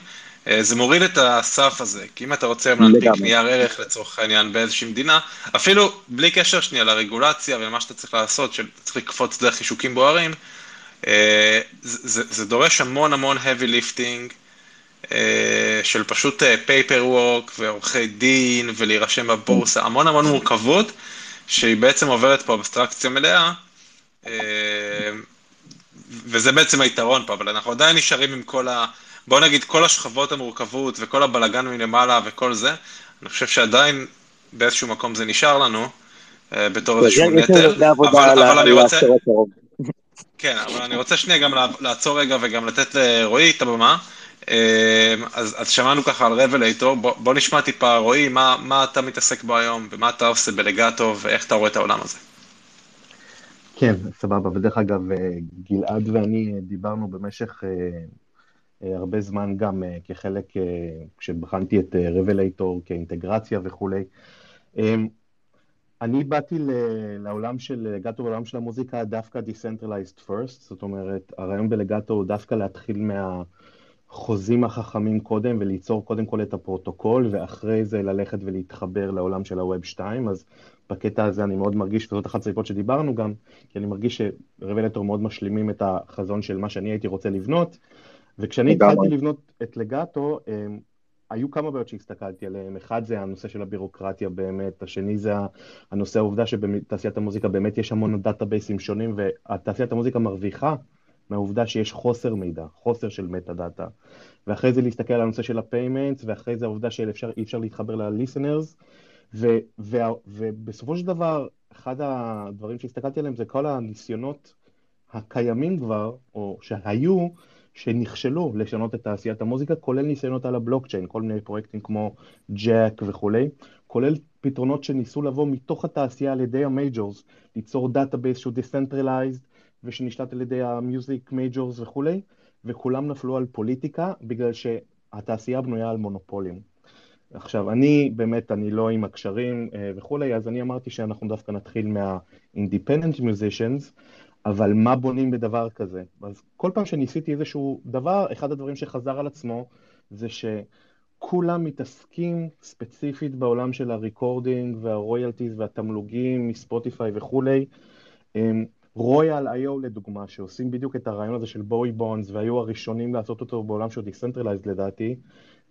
זה מוריד את הסף הזה, כי אם אתה רוצה להנפיק נייר ערך לצורך העניין באיזושהי מדינה, אפילו בלי קשר שנייה לרגולציה ולמה שאתה צריך לעשות, שאתה צריך לקפוץ דרך חישוקים בוערים, אה, זה, זה דורש המון המון heavy lifting אה, של פשוט paper work ועורכי דין ולהירשם בבורסה, המון המון מורכבות, שהיא בעצם עוברת פה אבסטרקציה מלאה, וזה בעצם היתרון פה, אבל אנחנו עדיין נשארים עם כל ה... בוא נגיד כל השכבות המורכבות וכל הבלגן מלמעלה וכל זה, אני חושב שעדיין באיזשהו מקום זה נשאר לנו, אה, בתור איזשהו נטל, אבל, אבל אני רוצה... כן, אבל אני רוצה שנייה גם לעצור רגע וגם לתת לרועי את הבמה. אה, אז, אז שמענו ככה על רבלייטור, בוא, בוא נשמע טיפה, רועי, מה, מה אתה מתעסק בו היום, ומה אתה עושה בלגטו, ואיך אתה רואה את העולם הזה. כן, סבבה, ודרך אגב, אה, גלעד ואני דיברנו במשך הרבה זמן גם אה, כחלק, אה, כשבחנתי את Revelator כאינטגרציה וכולי. אני באתי לעולם של, הגעתי לעולם של המוזיקה דווקא Decentralized First, זאת אומרת, הרעיון ב-Legato הוא דווקא להתחיל מהחוזים החכמים קודם וליצור קודם כל את הפרוטוקול, ואחרי זה ללכת ולהתחבר לעולם של ה-Web 2, אז בקטע הזה אני מאוד מרגיש, וזאת אחת הסיבות שדיברנו גם, כי אני מרגיש ש-Revelator מאוד משלימים את החזון של מה שאני הייתי רוצה לבנות, וכשאני התחלתי לבנות את Legato, היו כמה בעיות שהסתכלתי עליהן, אחד זה הנושא של הבירוקרטיה באמת, השני זה הנושא העובדה שבתעשיית המוזיקה באמת יש המון דאטאבייסים שונים, ותעשיית המוזיקה מרוויחה מהעובדה שיש חוסר מידע, חוסר של metadata. ואחרי זה להסתכל על הנושא של ה-payment, ואחרי זה העובדה שאי אפשר להתחבר ל-listeners, ו- ו- ובסופו של דבר, אחד הדברים שהסתכלתי עליהם זה כל הניסיונות הקיימים כבר, או שהיו, שנכשלו לשנות את תעשיית המוזיקה, כולל ניסיונות על הבלוקצ'יין, כל מיני פרויקטים כמו JAAK וכולי, כולל פתרונות שניסו לבוא מתוך התעשייה על ידי ה-majors, ליצור database שהוא decentralized ושנשלט על ידי ה-music majors וכולי, וכולם נפלו על פוליטיקה בגלל שהתעשייה בנויה על מונופולים. עכשיו, אני באמת, אני לא עם הקשרים אה, וכולי, אז אני אמרתי שאנחנו דווקא נתחיל מה-independent musicians, אבל מה בונים בדבר כזה? אז כל פעם שניסיתי איזשהו דבר, אחד הדברים שחזר על עצמו זה שכולם מתעסקים ספציפית בעולם של ה-recording וה-royalties והתמלוגים מספוטיפיי וכולי. רויאל איו לדוגמה, שעושים בדיוק את הרעיון הזה של Bowie bonds והיו הראשונים לעשות אותו בעולם שהוא decentralized לדעתי,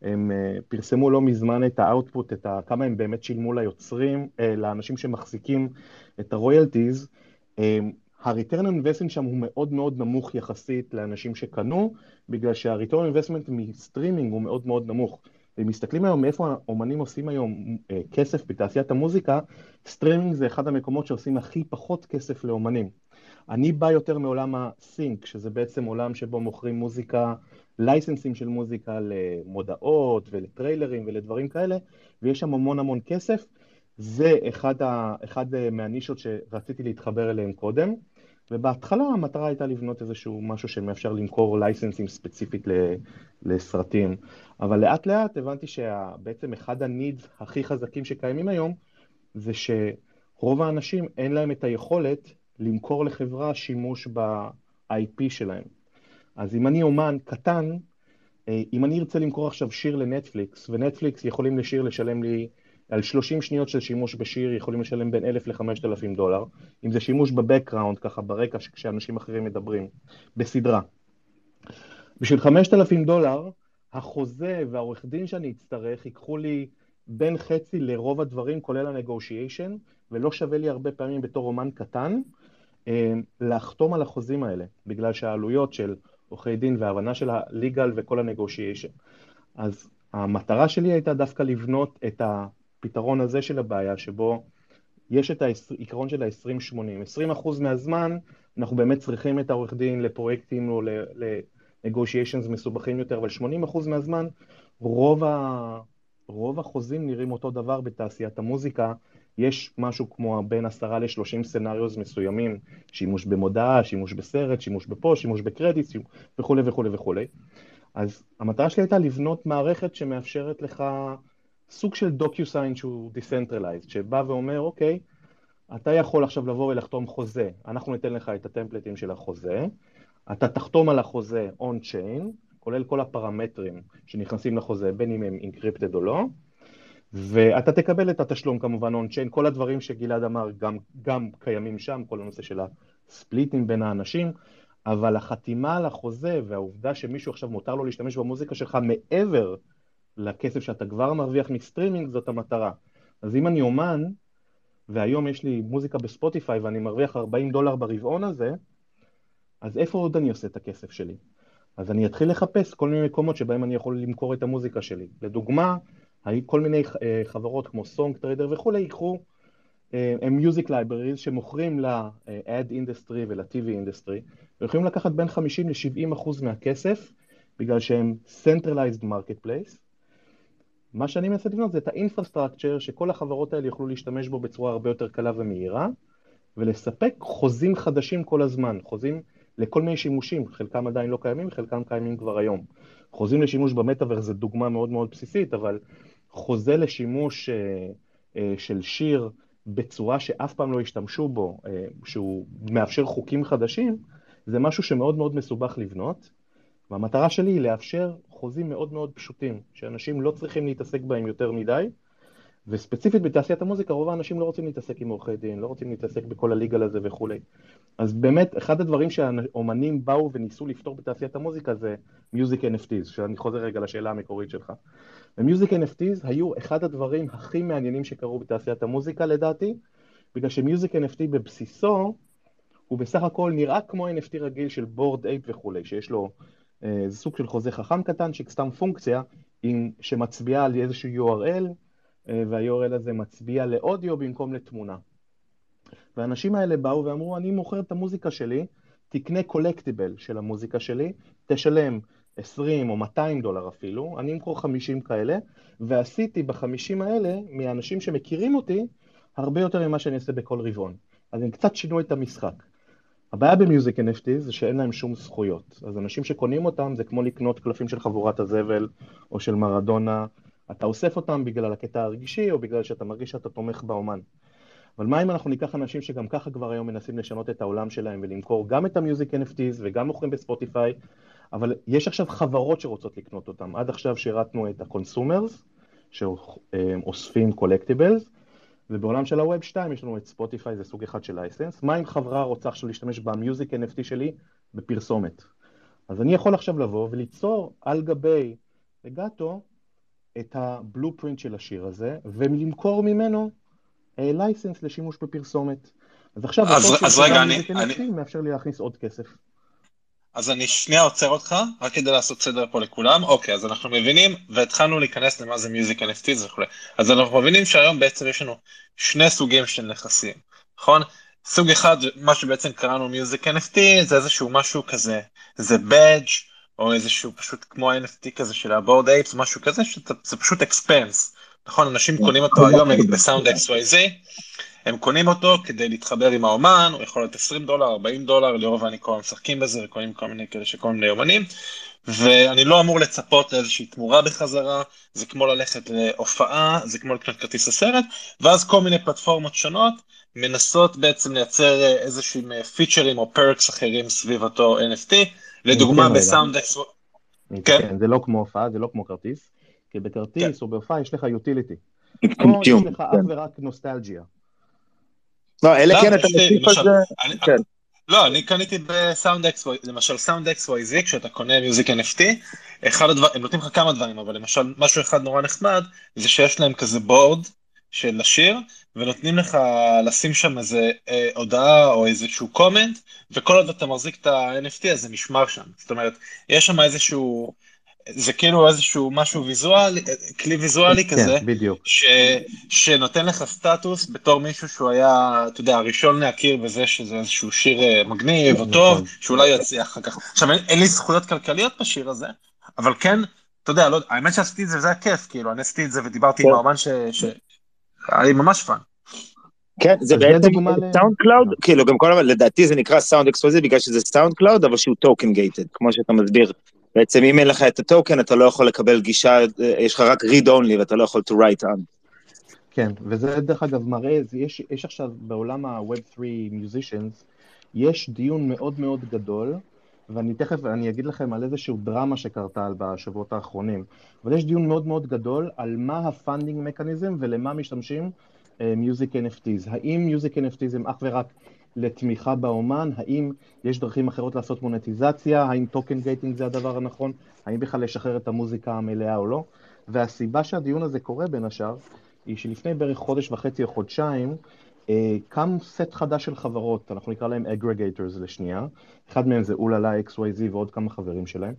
הם אה, פרסמו לא מזמן את ה-output, את ה, כמה הם באמת שילמו ליוצרים, אה, לאנשים שמחזיקים את ה-royalties. ה-return investment שם הוא מאוד מאוד נמוך יחסית לאנשים שקנו, בגלל שה-return investment מסטרימינג הוא מאוד מאוד נמוך. ואם מסתכלים היום מאיפה האומנים עושים היום אה, כסף בתעשיית המוזיקה, סטרימינג זה אחד המקומות שעושים הכי פחות כסף לאומנים. אני בא יותר מעולם ה-sync, שזה בעצם עולם שבו מוכרים מוזיקה, לייסנסים של מוזיקה למודעות ולטריילרים ולדברים כאלה, ויש שם המון המון כסף. זה אחד, ה, אחד מהנישות שרציתי להתחבר אליהם קודם, ובהתחלה המטרה הייתה לבנות איזשהו משהו שמאפשר למכור לייסנסים ספציפית לסרטים, אבל לאט לאט הבנתי שבעצם אחד הנידס הכי חזקים שקיימים היום, זה שרוב האנשים אין להם את היכולת למכור לחברה שימוש ב-IP שלהם. אז אם אני אומן קטן, אה, אם אני ארצה למכור עכשיו שיר לנטפליקס, ונטפליקס יכולים לשיר לשלם לי על 30 שניות של שימוש בשיר, יכולים לשלם בין 1,000 ל-5,000 דולר, אם זה שימוש בבקראונד, ככה ברקע כשאנשים אחרים מדברים, בסדרה. בשביל 5,000 דולר, החוזה והעורך דין שאני אצטרך ייקחו לי בין חצי לרוב הדברים, כולל הנגושיישן, ולא שווה לי הרבה פעמים בתור אומן קטן, אה, לחתום על החוזים האלה, בגלל שהעלויות של עורכי דין וההבנה של ה-legal וכל ה-negotiation. אז המטרה שלי הייתה דווקא לבנות את הפתרון הזה של הבעיה, שבו יש את העיקרון של ה-20-80. 20% מהזמן אנחנו באמת צריכים את העורך דין לפרויקטים או ל-negotiations מסובכים יותר, אבל 80% מהזמן רוב, ה... רוב החוזים נראים אותו דבר בתעשיית המוזיקה, יש משהו כמו בין עשרה לשלושים scenarios מסוימים, שימוש במודעה, שימוש בסרט, שימוש בפוסט, שימוש בקרדיט וכולי וכולי וכולי. אז המטרה שלי הייתה לבנות מערכת שמאפשרת לך סוג של DocuSign שהוא decentralized, שבא ואומר, אוקיי, אתה יכול עכשיו לבוא ולחתום חוזה, אנחנו ניתן לך את הטמפלטים של החוזה, אתה תחתום על החוזה on-chain, כולל כל הפרמטרים שנכנסים לחוזה, בין אם הם encrypted או לא, ואתה תקבל את התשלום כמובן on-chain, כל הדברים שגלעד אמר גם, גם קיימים שם, כל הנושא של הספליטים בין האנשים, אבל החתימה על החוזה והעובדה שמישהו עכשיו מותר לו להשתמש במוזיקה שלך מעבר לכסף שאתה כבר מרוויח מסטרימינג, זאת המטרה. אז אם אני אומן, והיום יש לי מוזיקה בספוטיפיי ואני מרוויח 40 דולר ברבעון הזה, אז איפה עוד אני עושה את הכסף שלי? אז אני אתחיל לחפש כל מיני מקומות שבהם אני יכול למכור את המוזיקה שלי. לדוגמה, כל מיני אה, חברות כמו Songtradr וכולי ייקחו אה, הם music libraries שמוכרים ל-ad industry ול-TV industry ויכולים לקחת בין 50 ל-70 אחוז מהכסף בגלל שהם centralized marketplace מה שאני מנסה לבנות זה את ה infrastructure שכל החברות האלה יוכלו להשתמש בו בצורה הרבה יותר קלה ומהירה ולספק חוזים חדשים כל הזמן, חוזים לכל מיני שימושים, חלקם עדיין לא קיימים, חלקם קיימים כבר היום. חוזים לשימוש במטאוורס זה דוגמה מאוד מאוד בסיסית, אבל חוזה לשימוש אה, אה, של שיר בצורה שאף פעם לא השתמשו בו, אה, שהוא מאפשר חוקים חדשים, זה משהו שמאוד מאוד מסובך לבנות, והמטרה שלי היא לאפשר חוזים מאוד מאוד פשוטים, שאנשים לא צריכים להתעסק בהם יותר מדי, וספציפית בתעשיית המוזיקה, רוב האנשים לא רוצים להתעסק עם עורכי דין, לא רוצים להתעסק בכל הליגל הזה וכולי. אז באמת, אחד הדברים שהאומנים באו וניסו לפתור בתעשיית המוזיקה זה מיוזיק NFTs, שאני חוזר רגע לשאלה המקורית שלך. ומיוזיק NFTs היו אחד הדברים הכי מעניינים שקרו בתעשיית המוזיקה לדעתי, בגלל שמיוזיק NFT בבסיסו, הוא בסך הכל נראה כמו NFT רגיל של בורד אייפ וכולי, שיש לו אה, סוג של חוזה חכם קטן, סתם פונקציה עם, שמצביעה על איזשהו URL, אה, וה-URL הזה מצביע לאודיו במקום לתמונה. והאנשים האלה באו ואמרו, אני מוכר את המוזיקה שלי, תקנה קולקטיבל של המוזיקה שלי, תשלם 20 או 200 דולר אפילו, אני אמכור 50 כאלה, ועשיתי בחמישים האלה, מהאנשים שמכירים אותי, הרבה יותר ממה שאני אעשה בכל רבעון. אז הם קצת שינו את המשחק. הבעיה במיוזיק NFT זה שאין להם שום זכויות. אז אנשים שקונים אותם זה כמו לקנות קלפים של חבורת הזבל או של מרדונה. אתה אוסף אותם בגלל הקטע הרגישי או בגלל שאתה מרגיש שאתה תומך באומן. אבל מה אם אנחנו ניקח אנשים שגם ככה כבר היום מנסים לשנות את העולם שלהם ולמכור גם את ה music NFTs וגם מוכרים בספוטיפיי, אבל יש עכשיו חברות שרוצות לקנות אותם. עד עכשיו שירתנו את ה consumers, שאוספים collectibles, ובעולם של ה Web 2 יש לנו את ספוטיפיי, זה סוג אחד של license. מה אם חברה רוצה עכשיו להשתמש ב music NFT שלי בפרסומת? אז אני יכול עכשיו לבוא וליצור על גבי Legato את הבלופרינט של השיר הזה, ולמכור ממנו לייסנס לשימוש בפרסומת. אז עכשיו, אז, אז רגע, אני, אני... מאפשר לי להכניס עוד כסף. אז אני שנייה עוצר אותך, רק כדי לעשות סדר פה לכולם. אוקיי, אז אנחנו מבינים, והתחלנו להיכנס למה זה מיוזיק NFTs וכולי. אז אנחנו מבינים שהיום בעצם יש לנו שני סוגים של נכסים, נכון? סוג אחד, מה שבעצם קראנו מיוזיק NFT, זה איזשהו משהו כזה, זה בדג' או איזשהו פשוט כמו NFT כזה של הבורד אייפס, משהו כזה, שזה פשוט אקספנס. נכון, אנשים קונים אותו היום בסאונד XYZ, הם קונים אותו כדי להתחבר עם האומן, הוא יכול להיות 20 דולר, 40 דולר, ליאור ואני כל הזמן משחקים בזה, וקונים כל מיני כאלה שכל מיני אומנים, ואני לא אמור לצפות לאיזושהי תמורה בחזרה, זה כמו ללכת להופעה, זה כמו לקנות כרטיס הסרט, ואז כל מיני פלטפורמות שונות מנסות בעצם לייצר איזשהם פיצ'רים או פרקס אחרים סביב אותו NFT, לדוגמה ב Sound X... כן, זה לא כמו הופעה, זה לא כמו כרטיס, כי בכרטיס כן. או בהופעה יש לך utility. או יש לך אך ורק נוסטלגיה. לא, אלא כן אתה מוסיף על זה, כן. לא, אני קניתי ב Sound X, למשל Sound XYZ, כשאתה קונה music NFT, אחד הדברים, הם נותנים לך כמה דברים, אבל למשל משהו אחד נורא נחמד, זה שיש להם כזה board של השיר, ונותנים לך לשים שם איזה אה, הודעה או איזשהו comment, וכל עוד אתה מחזיק את ה-NFT הזה נשמר שם. זאת אומרת, יש שם איזשהו זה כאילו איזשהו משהו ויזואלי, כלי ויזואלי כן, כזה, בדיוק. ש, שנותן לך סטטוס בתור מישהו שהוא היה, אתה יודע, הראשון להכיר בזה שזה איזשהו שיר אה, מגניב או טוב, נכון. שאולי יצליח אחר כך. עכשיו, אין, אין לי זכויות כלכליות בשיר הזה, אבל כן, אתה יודע, לא, האמת שעשיתי את זה וזה היה כיף, כאילו, אני עשיתי את זה ודיברתי עם כן. האומן ש... ש... היה לי ממש fun. כן, זה בעצם SoundCloud, כאילו גם כל הזמן, לדעתי זה נקרא Sound XYZ בגלל שזה SoundCloud, אבל שהוא token gated, כמו שאתה מסביר. בעצם אם אין לך את הטוקן, אתה לא יכול לקבל גישה, יש לך רק read only ואתה לא יכול to write on. כן, וזה דרך אגב מראה, יש, יש עכשיו בעולם ה-Web3 musicians, יש דיון מאוד מאוד גדול, ואני תכף, אני אגיד לכם על איזשהו דרמה שקרתה בשבועות האחרונים, אבל יש דיון מאוד מאוד גדול על מה ה-funding mechanism ולמה משתמשים music אה, NFTs. האם music NFTs הם אך ורק לתמיכה באומן, האם יש דרכים אחרות לעשות מונטיזציה, האם token gating זה הדבר הנכון, האם בכלל לשחרר את המוזיקה המלאה או לא, והסיבה שהדיון הזה קורה בין השאר, היא שלפני בערך חודש וחצי או חודשיים, אה, קם סט חדש של חברות, אנחנו נקרא להם aggregators לשנייה, אחד מהם זה Oohlala XYZ ועוד כמה חברים שלהם,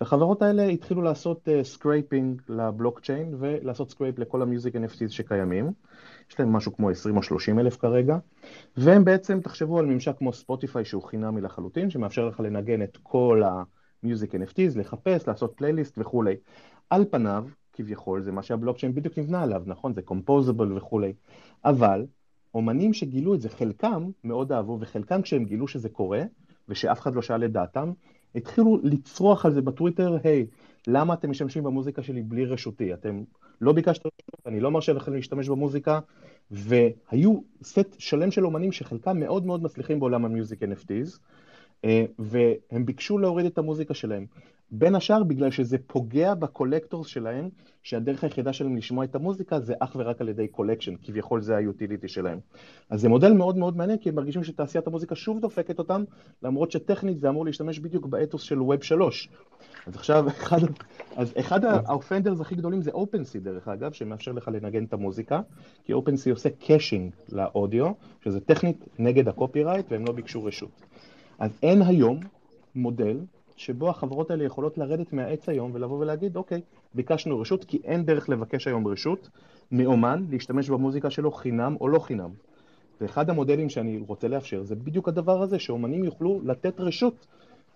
והחברות האלה התחילו לעשות scraping אה, לבלוקצ'יין ולעשות scrape לכל ה music NFTs שקיימים. יש להם משהו כמו 20 או 30 אלף כרגע, והם בעצם, תחשבו על ממשק כמו ספוטיפיי שהוא חינמי לחלוטין, שמאפשר לך לנגן את כל המיוזיק NFTs, לחפש, לעשות פלייליסט וכולי. על פניו, כביכול, זה מה שהבלוקצ'יין בדיוק נבנה עליו, נכון? זה קומפוזיבל וכולי. אבל, אומנים שגילו את זה, חלקם מאוד אהבו, וחלקם כשהם גילו שזה קורה, ושאף אחד לא שאל את דעתם, התחילו לצרוח על זה בטוויטר, היי, hey, למה אתם משתמשים במוזיקה שלי בלי רשותי? אתם לא ביקשתם רשות, אני לא מרשה לכם להשתמש במוזיקה, והיו סט שלם של אומנים שחלקם מאוד מאוד מצליחים בעולם ה music NFTs, אה, והם ביקשו להוריד את המוזיקה שלהם. בין השאר בגלל שזה פוגע ב collectors שלהם, שהדרך היחידה שלהם לשמוע את המוזיקה זה אך ורק על ידי collection, כביכול זה ה utility שלהם. אז זה מודל מאוד מאוד מעניין, כי הם מרגישים שתעשיית המוזיקה שוב דופקת אותם, למרות שטכנית זה אמור להשתמש בדיוק באתוס של Web 3. אז עכשיו, אחד, אז אחד ה offenders הכי גדולים זה OpenSea דרך אגב, שמאפשר לך לנגן את המוזיקה, כי OpenSea עושה caching לאודיו, שזה טכנית נגד ה copyright, והם לא ביקשו רשות. אז אין היום מודל שבו החברות האלה יכולות לרדת מהעץ היום ולבוא ולהגיד, אוקיי, ביקשנו רשות, כי אין דרך לבקש היום רשות מאומן להשתמש במוזיקה שלו חינם או לא חינם. ואחד המודלים שאני רוצה לאפשר זה בדיוק הדבר הזה, שאומנים יוכלו לתת רשות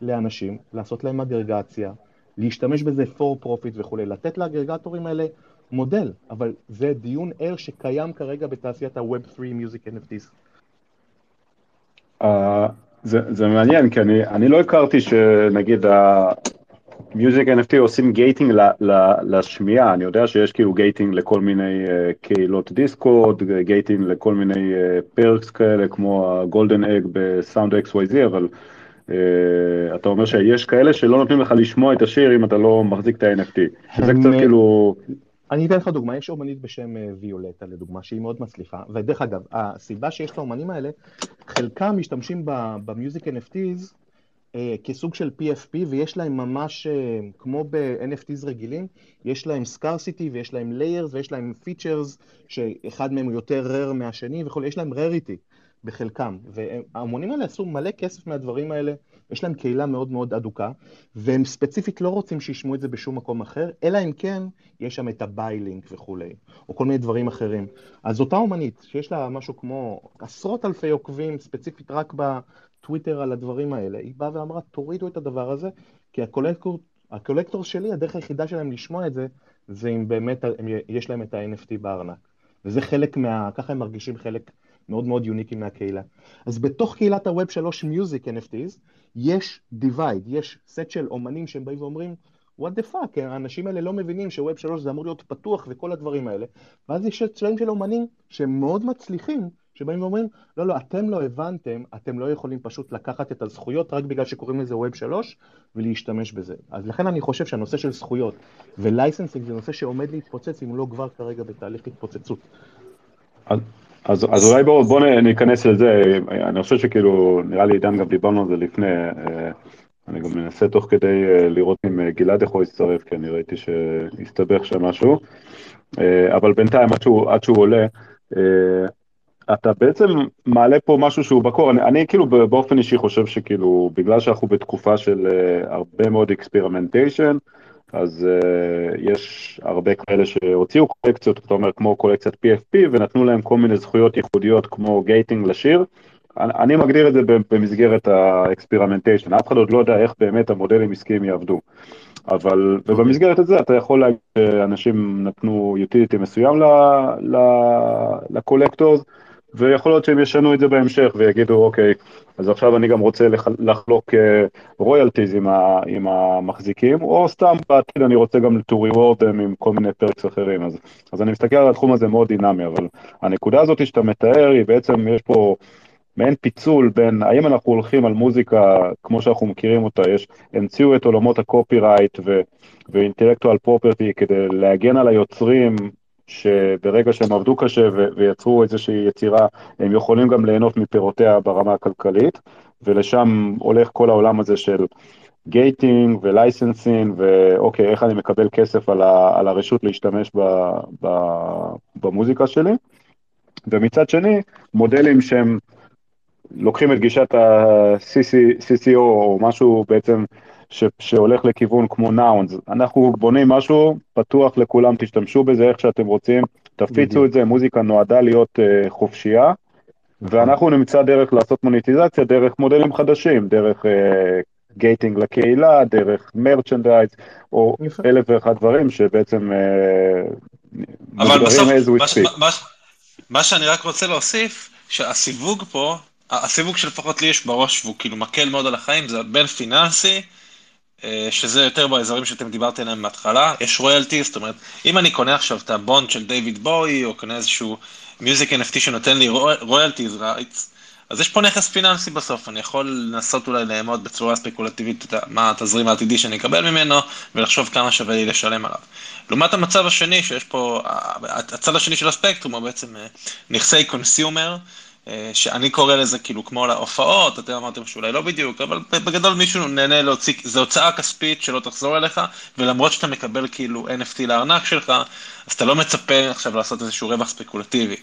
לאנשים, לעשות להם אגרגציה, להשתמש בזה for profit וכולי, לתת לאגרגטורים האלה מודל, אבל זה דיון ער שקיים כרגע בתעשיית ה-Web 3 Music NFTs. זה, זה מעניין, כי אני, אני לא הכרתי שנגיד ה-Music NFT עושים gating ל, ל, לשמיעה, אני יודע שיש כאילו gating לכל מיני אה, קהילות דיסקורד, gating לכל מיני אה, perks כאלה, כמו ה-Golden Egg ב Sound XYZ, אבל אה, אתה אומר שיש כאלה שלא נותנים לך לשמוע את השיר אם אתה לא מחזיק את ה-NFT, שזה קצת כאילו... אני אתן לך דוגמה, יש אומנית בשם אה, ויולטה לדוגמה, שהיא מאוד מצליחה, ודרך אגב, הסיבה שיש את האומנים האלה, חלקם משתמשים ב music NFTs אה, כסוג של PFP, ויש להם ממש, אה, כמו ב-NFTs רגילים, יש להם scarcity ויש להם layers ויש להם features, שאחד מהם הוא יותר rare מהשני וכו', יש להם rarity בחלקם, והאומנים האלה עשו מלא כסף מהדברים האלה. יש להם קהילה מאוד מאוד אדוקה, והם ספציפית לא רוצים שישמעו את זה בשום מקום אחר, אלא אם כן יש שם את ה buy link וכולי, או כל מיני דברים אחרים. אז אותה אומנית, שיש לה משהו כמו עשרות אלפי עוקבים, ספציפית רק בטוויטר על הדברים האלה, היא באה ואמרה, תורידו את הדבר הזה, כי ה collector, ה collector שלי, הדרך היחידה שלהם לשמוע את זה, זה אם באמת יש להם את ה-NFT בארנק. וזה חלק מה... ככה הם מרגישים חלק מאוד מאוד יוניקי מהקהילה. אז בתוך קהילת ה-Web 3 Music NFTs, יש divide, יש סט של אומנים שהם באים ואומרים, what the fuck, האנשים האלה לא מבינים שווב 3 זה אמור להיות פתוח וכל הדברים האלה, ואז יש צלעים של אומנים שהם מאוד מצליחים, שבאים ואומרים, לא, לא, אתם לא הבנתם, אתם לא יכולים פשוט לקחת את הזכויות רק בגלל שקוראים לזה ווב 3 ולהשתמש בזה. אז לכן אני חושב שהנושא של זכויות ולייסנסינג זה נושא שעומד להתפוצץ, אם לא כבר כרגע בתהליך התפוצצות. אז, אז אולי בואו בוא ניכנס לזה, אני חושב שכאילו, נראה לי עידן גם דיברנו על זה לפני, אה, אני גם מנסה תוך כדי אה, לראות אם אה, גלעד יכול להצטרף, כי אני ראיתי שהסתבך שם משהו, אבל בינתיים עד שהוא, עד שהוא עולה, אתה בעצם מעלה פה משהו שהוא בקור, אני, אני כאילו באופן אישי חושב שכאילו, בגלל שאנחנו בתקופה של הרבה מאוד experimentation, אז אה, יש הרבה כאלה שהוציאו קולקציות, אתה אומר, כמו קולקציית PFP, ונתנו להם כל מיני זכויות ייחודיות כמו gating לשיר. אני, אני מגדיר את זה במסגרת ה experimentation, אף אחד עוד לא יודע איך באמת המודלים עסקיים יעבדו. אבל, ובמסגרת הזה אתה יכול להגיד שאנשים נתנו utility מסוים ל collectors, ויכול להיות שהם ישנו את זה בהמשך ויגידו, אוקיי, אז עכשיו אני גם רוצה לחלוק רויאלטיז עם, עם המחזיקים, או סתם בעתיד אני רוצה גם to reward them עם כל מיני פרקס אחרים. אז, אז אני מסתכל על התחום הזה מאוד דינמי, אבל הנקודה הזאת שאתה מתאר היא בעצם, יש פה מעין פיצול בין האם אנחנו הולכים על מוזיקה כמו שאנחנו מכירים אותה, יש, המציאו את עולמות הקופירייט ואינטלקטואל פרופרטי כדי להגן על היוצרים שברגע שהם עבדו קשה ויצרו איזושהי יצירה, הם יכולים גם ליהנות מפירותיה ברמה הכלכלית, ולשם הולך כל העולם הזה של gating ו licensing, ואוקיי, איך אני מקבל כסף על, ה, על הרשות להשתמש ב, ב, במוזיקה שלי. ומצד שני, מודלים שהם לוקחים את גישת ה- CC0 או משהו בעצם ש, שהולך לכיוון כמו Nouns. אנחנו בונים משהו פתוח לכולם, תשתמשו בזה איך שאתם רוצים, תפיצו את זה, מוזיקה נועדה להיות uh, חופשייה, ואנחנו נמצא דרך לעשות מוניטיזציה דרך מודלים חדשים, דרך גייטינג uh, לקהילה, דרך מרצ'נדייז, או אלף ואחד דברים שבעצם uh, אבל בסוף, מה, מה, מה שאני רק רוצה להוסיף, שהסיווג פה, הסיווג שלפחות לי יש בראש, והוא כאילו מקל מאוד על החיים, זה בין פיננסי, אה, שזה יותר באזורים שאתם דיברתם עליהם בהתחלה, יש רויאלטי, זאת אומרת, אם אני קונה עכשיו את ה bond של דיוויד בואי, או קונה איזשהו music NFT שנותן לי royalties rights, אז יש פה נכס פיננסי בסוף, אני יכול לנסות אולי לאמוד בצורה ספקולטיבית מה התזרים העתידי שאני אקבל ממנו, ולחשוב כמה שווה לי לשלם עליו. לעומת המצב השני, שיש פה, הצד השני של הספקטרום הוא בעצם אה, נכסי consumer, אה, שאני קורא לזה כאילו כמו להופעות, אתם אמרתם שאולי לא בדיוק, אבל בגדול מישהו נהנה להוציא, זו הוצאה כספית שלא תחזור אליך, ולמרות שאתה מקבל כאילו NFT לארנק שלך, אז אתה לא מצפה עכשיו לעשות איזשהו רווח ספקולטיבי.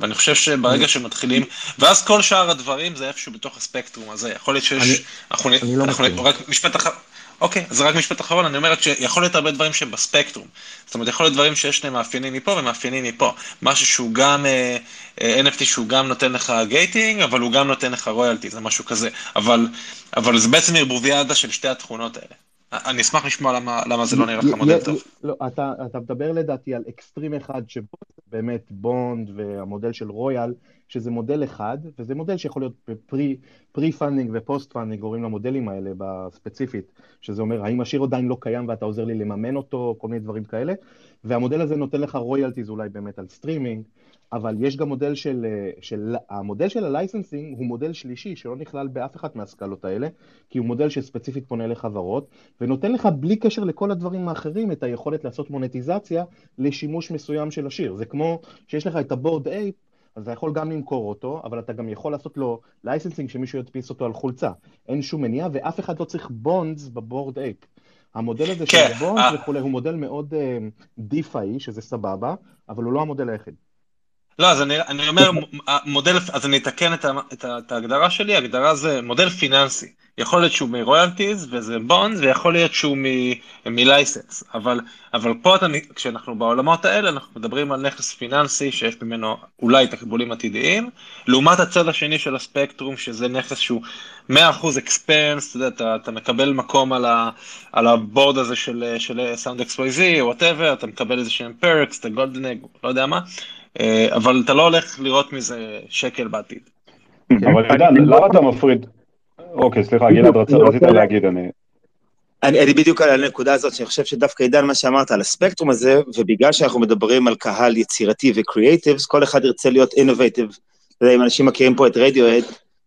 ואני חושב שברגע שמתחילים, ואז כל שאר הדברים זה איפשהו בתוך הספקטרום הזה, יכול להיות שיש, אני, אנחנו, אני לא אנחנו, רק משפט אחר. אוקיי, אז רק משפט אחרון, אני אומרת שיכול להיות הרבה דברים שהם בספקטרום. זאת אומרת, יכול להיות דברים שיש להם מאפיינים מפה ומאפיינים מפה. משהו שהוא גם, אה, אה, NFT שהוא גם נותן לך גייטינג, אבל הוא גם נותן לך רויאלטי, זה משהו כזה. אבל, אבל זה בעצם ערבוביאדה של שתי התכונות האלה. אני אשמח לשמוע למה, למה זה לא נראה לך מודל טוב. לא, אתה, אתה מדבר לדעתי על אקסטרים אחד שבו באמת bond והמודל של רויאל, שזה מודל אחד, וזה מודל שיכול להיות pre funding ו post funding, קוראים למודלים האלה בספציפית, שזה אומר האם השיר עדיין לא קיים ואתה עוזר לי לממן אותו, כל מיני דברים כאלה, והמודל הזה נותן לך royalties אולי באמת על סטרימינג, אבל יש גם מודל של, של, המודל של ה licensing הוא מודל שלישי שלא נכלל באף אחת מהסקלות האלה, כי הוא מודל שספציפית פונה לחברות, ונותן לך בלי קשר לכל הדברים האחרים את היכולת לעשות מונטיזציה לשימוש מסוים של השיר. זה כמו שיש לך את ה Bored Ape, אז אתה יכול גם למכור אותו, אבל אתה גם יכול לעשות לו licensing שמישהו ידפיס אותו על חולצה. אין שום מניעה, ואף אחד לא צריך bonds ב Bored Ape. המודל הזה כן, של bonds uh... וכולי הוא מודל מאוד uh, דיפאי, שזה סבבה, אבל הוא לא המודל היחיד. לא, אז אני, אני אומר, מודל, אז אני אתקן את, את, את ההגדרה שלי, הגדרה זה מודל פיננסי. יכול להיות שהוא מרויאלטיז וזה בונדס, ויכול להיות שהוא מלייסנס. אבל, אבל פה אתה, כשאנחנו בעולמות האלה, אנחנו מדברים על נכס פיננסי שיש ממנו אולי תקבולים עתידיים, לעומת הצד השני של הספקטרום, שזה נכס שהוא 100% אקספנס, אתה יודע, אתה, אתה מקבל מקום על, ה, על הבורד הזה של, Sound XYZ, whatever, אתה מקבל איזה שהם perks, אתה גולדנג, לא יודע מה. אה, אבל אתה לא הולך לראות מזה שקל בעתיד. אבל עידן, למה אתה מפריד? אוקיי, סליחה, גלעד, רצית להגיד, אני... אני, אני בדיוק על הנקודה הזאת, שאני חושב שדווקא עידן, מה שאמרת על הספקטרום הזה, ובגלל שאנחנו מדברים על קהל יצירתי ו creatives, כל אחד ירצה להיות innovative. אתה יודע, אם אנשים מכירים פה את רדיואד,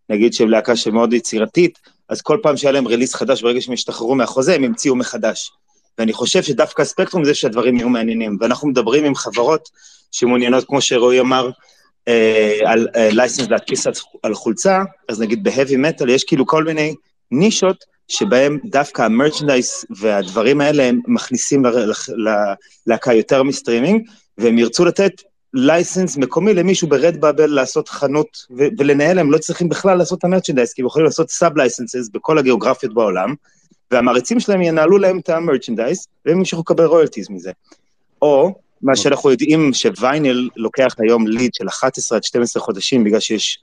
נגיד שהם להקה שמאוד יצירתית, אז כל פעם שהיה להם release חדש, ברגע שהם השתחררו מהחוזה, הם המציאו מחדש. ואני חושב שדווקא הספקטרום זה שהדברים יהיו מעניינים. ואנחנו מדברים עם חברות שמעוניינות, כמו שרועי אמר, אה, על license אה, להדפיס על חולצה, אז נגיד ב heavy metal יש כאילו כל מיני נישות שבהם דווקא ה merchandise והדברים האלה הם מכניסים ללהקה יותר מסטרימינג, והם ירצו לתת license מקומי למישהו ב Redbubble לעשות חנות ולנהל, הם לא צריכים בכלל לעשות את ה merchandise, כי הם יכולים לעשות sub licenses בכל הגיאוגרפיות בעולם, והמעריצים שלהם ינהלו להם את ה merchandise, והם ימשיכו לקבל royalties מזה. או, מה אוקיי. שאנחנו יודעים שוויינל לוקח היום lead של 11 עד 12 חודשים, בגלל שיש